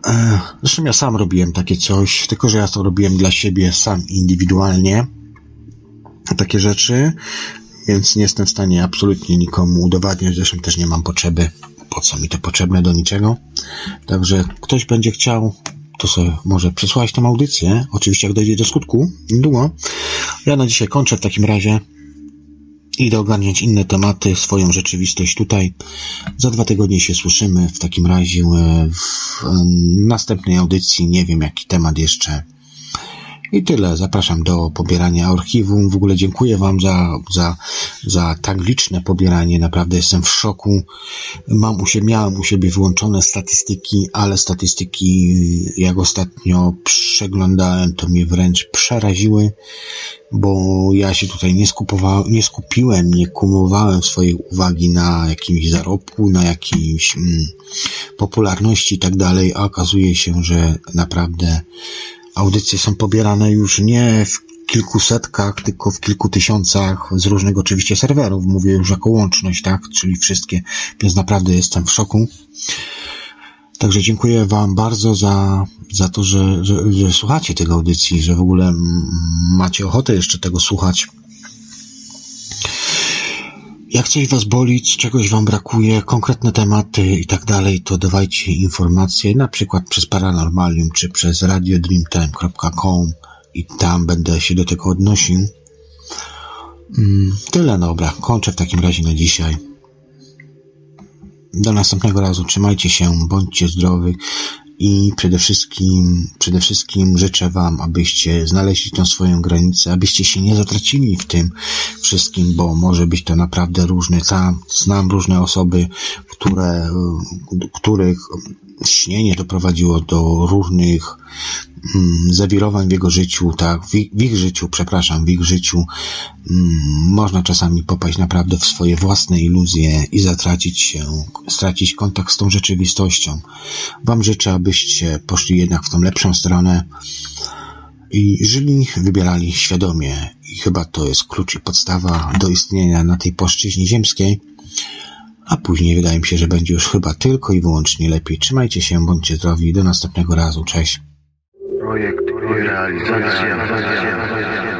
E, zresztą ja sam robiłem takie coś, tylko że ja to robiłem dla siebie sam indywidualnie. Takie rzeczy, więc nie jestem w stanie absolutnie nikomu udowadniać, zresztą też nie mam potrzeby, po co mi to potrzebne do niczego. Także ktoś będzie chciał, to sobie może przesłać tę audycję, oczywiście jak dojdzie do skutku, niedługo. Ja na dzisiaj kończę w takim razie. Idę ogarniać inne tematy, swoją rzeczywistość tutaj. Za dwa tygodnie się słyszymy w takim razie e, w następnej audycji. Nie wiem jaki temat jeszcze i tyle. Zapraszam do pobierania archiwum. W ogóle dziękuję Wam za, za, za tak liczne pobieranie. Naprawdę jestem w szoku. Mam u siebie, miałem u siebie wyłączone statystyki, ale statystyki, jak ostatnio przeglądałem, to mnie wręcz przeraziły, bo ja się tutaj nie skupowałem, nie skupiłem, nie kumulowałem swojej uwagi na jakimś zarobku, na jakimś mm, popularności i tak dalej, a okazuje się, że naprawdę audycje są pobierane już nie w kilku setkach, tylko w kilku tysiącach z różnych oczywiście serwerów. Mówię już jako łączność, tak? Czyli wszystkie, więc naprawdę jestem w szoku. Także dziękuję Wam bardzo za, za to, że, że, że słuchacie tego audycji, że w ogóle macie ochotę jeszcze tego słuchać. Jak coś Was boli, czegoś Wam brakuje, konkretne tematy i tak dalej, to dawajcie informacje, na przykład przez Paranormalium, czy przez radiodreamtime.com i tam będę się do tego odnosił. Mm, tyle, dobra. Kończę w takim razie na dzisiaj. Do następnego razu. Trzymajcie się, bądźcie zdrowi i przede wszystkim, przede wszystkim życzę Wam, abyście znaleźli tą swoją granicę, abyście się nie zatracili w tym wszystkim, bo może być to naprawdę różne. Sam znam różne osoby, które, których śnienie doprowadziło do różnych mm, zawirowań w jego życiu, tak, w, w, ich życiu, przepraszam, w ich życiu mm, można czasami popaść naprawdę w swoje własne iluzje i zatracić się, stracić kontakt z tą rzeczywistością. Wam życzę, abyście poszli jednak w tą lepszą stronę i żyli, wybierali świadomie. I chyba to jest klucz i podstawa do istnienia na tej płaszczyźnie ziemskiej a później wydaje mi się, że będzie już chyba tylko i wyłącznie lepiej. Trzymajcie się, bądźcie zdrowi. Do następnego razu. Cześć. Projekt i realizacja.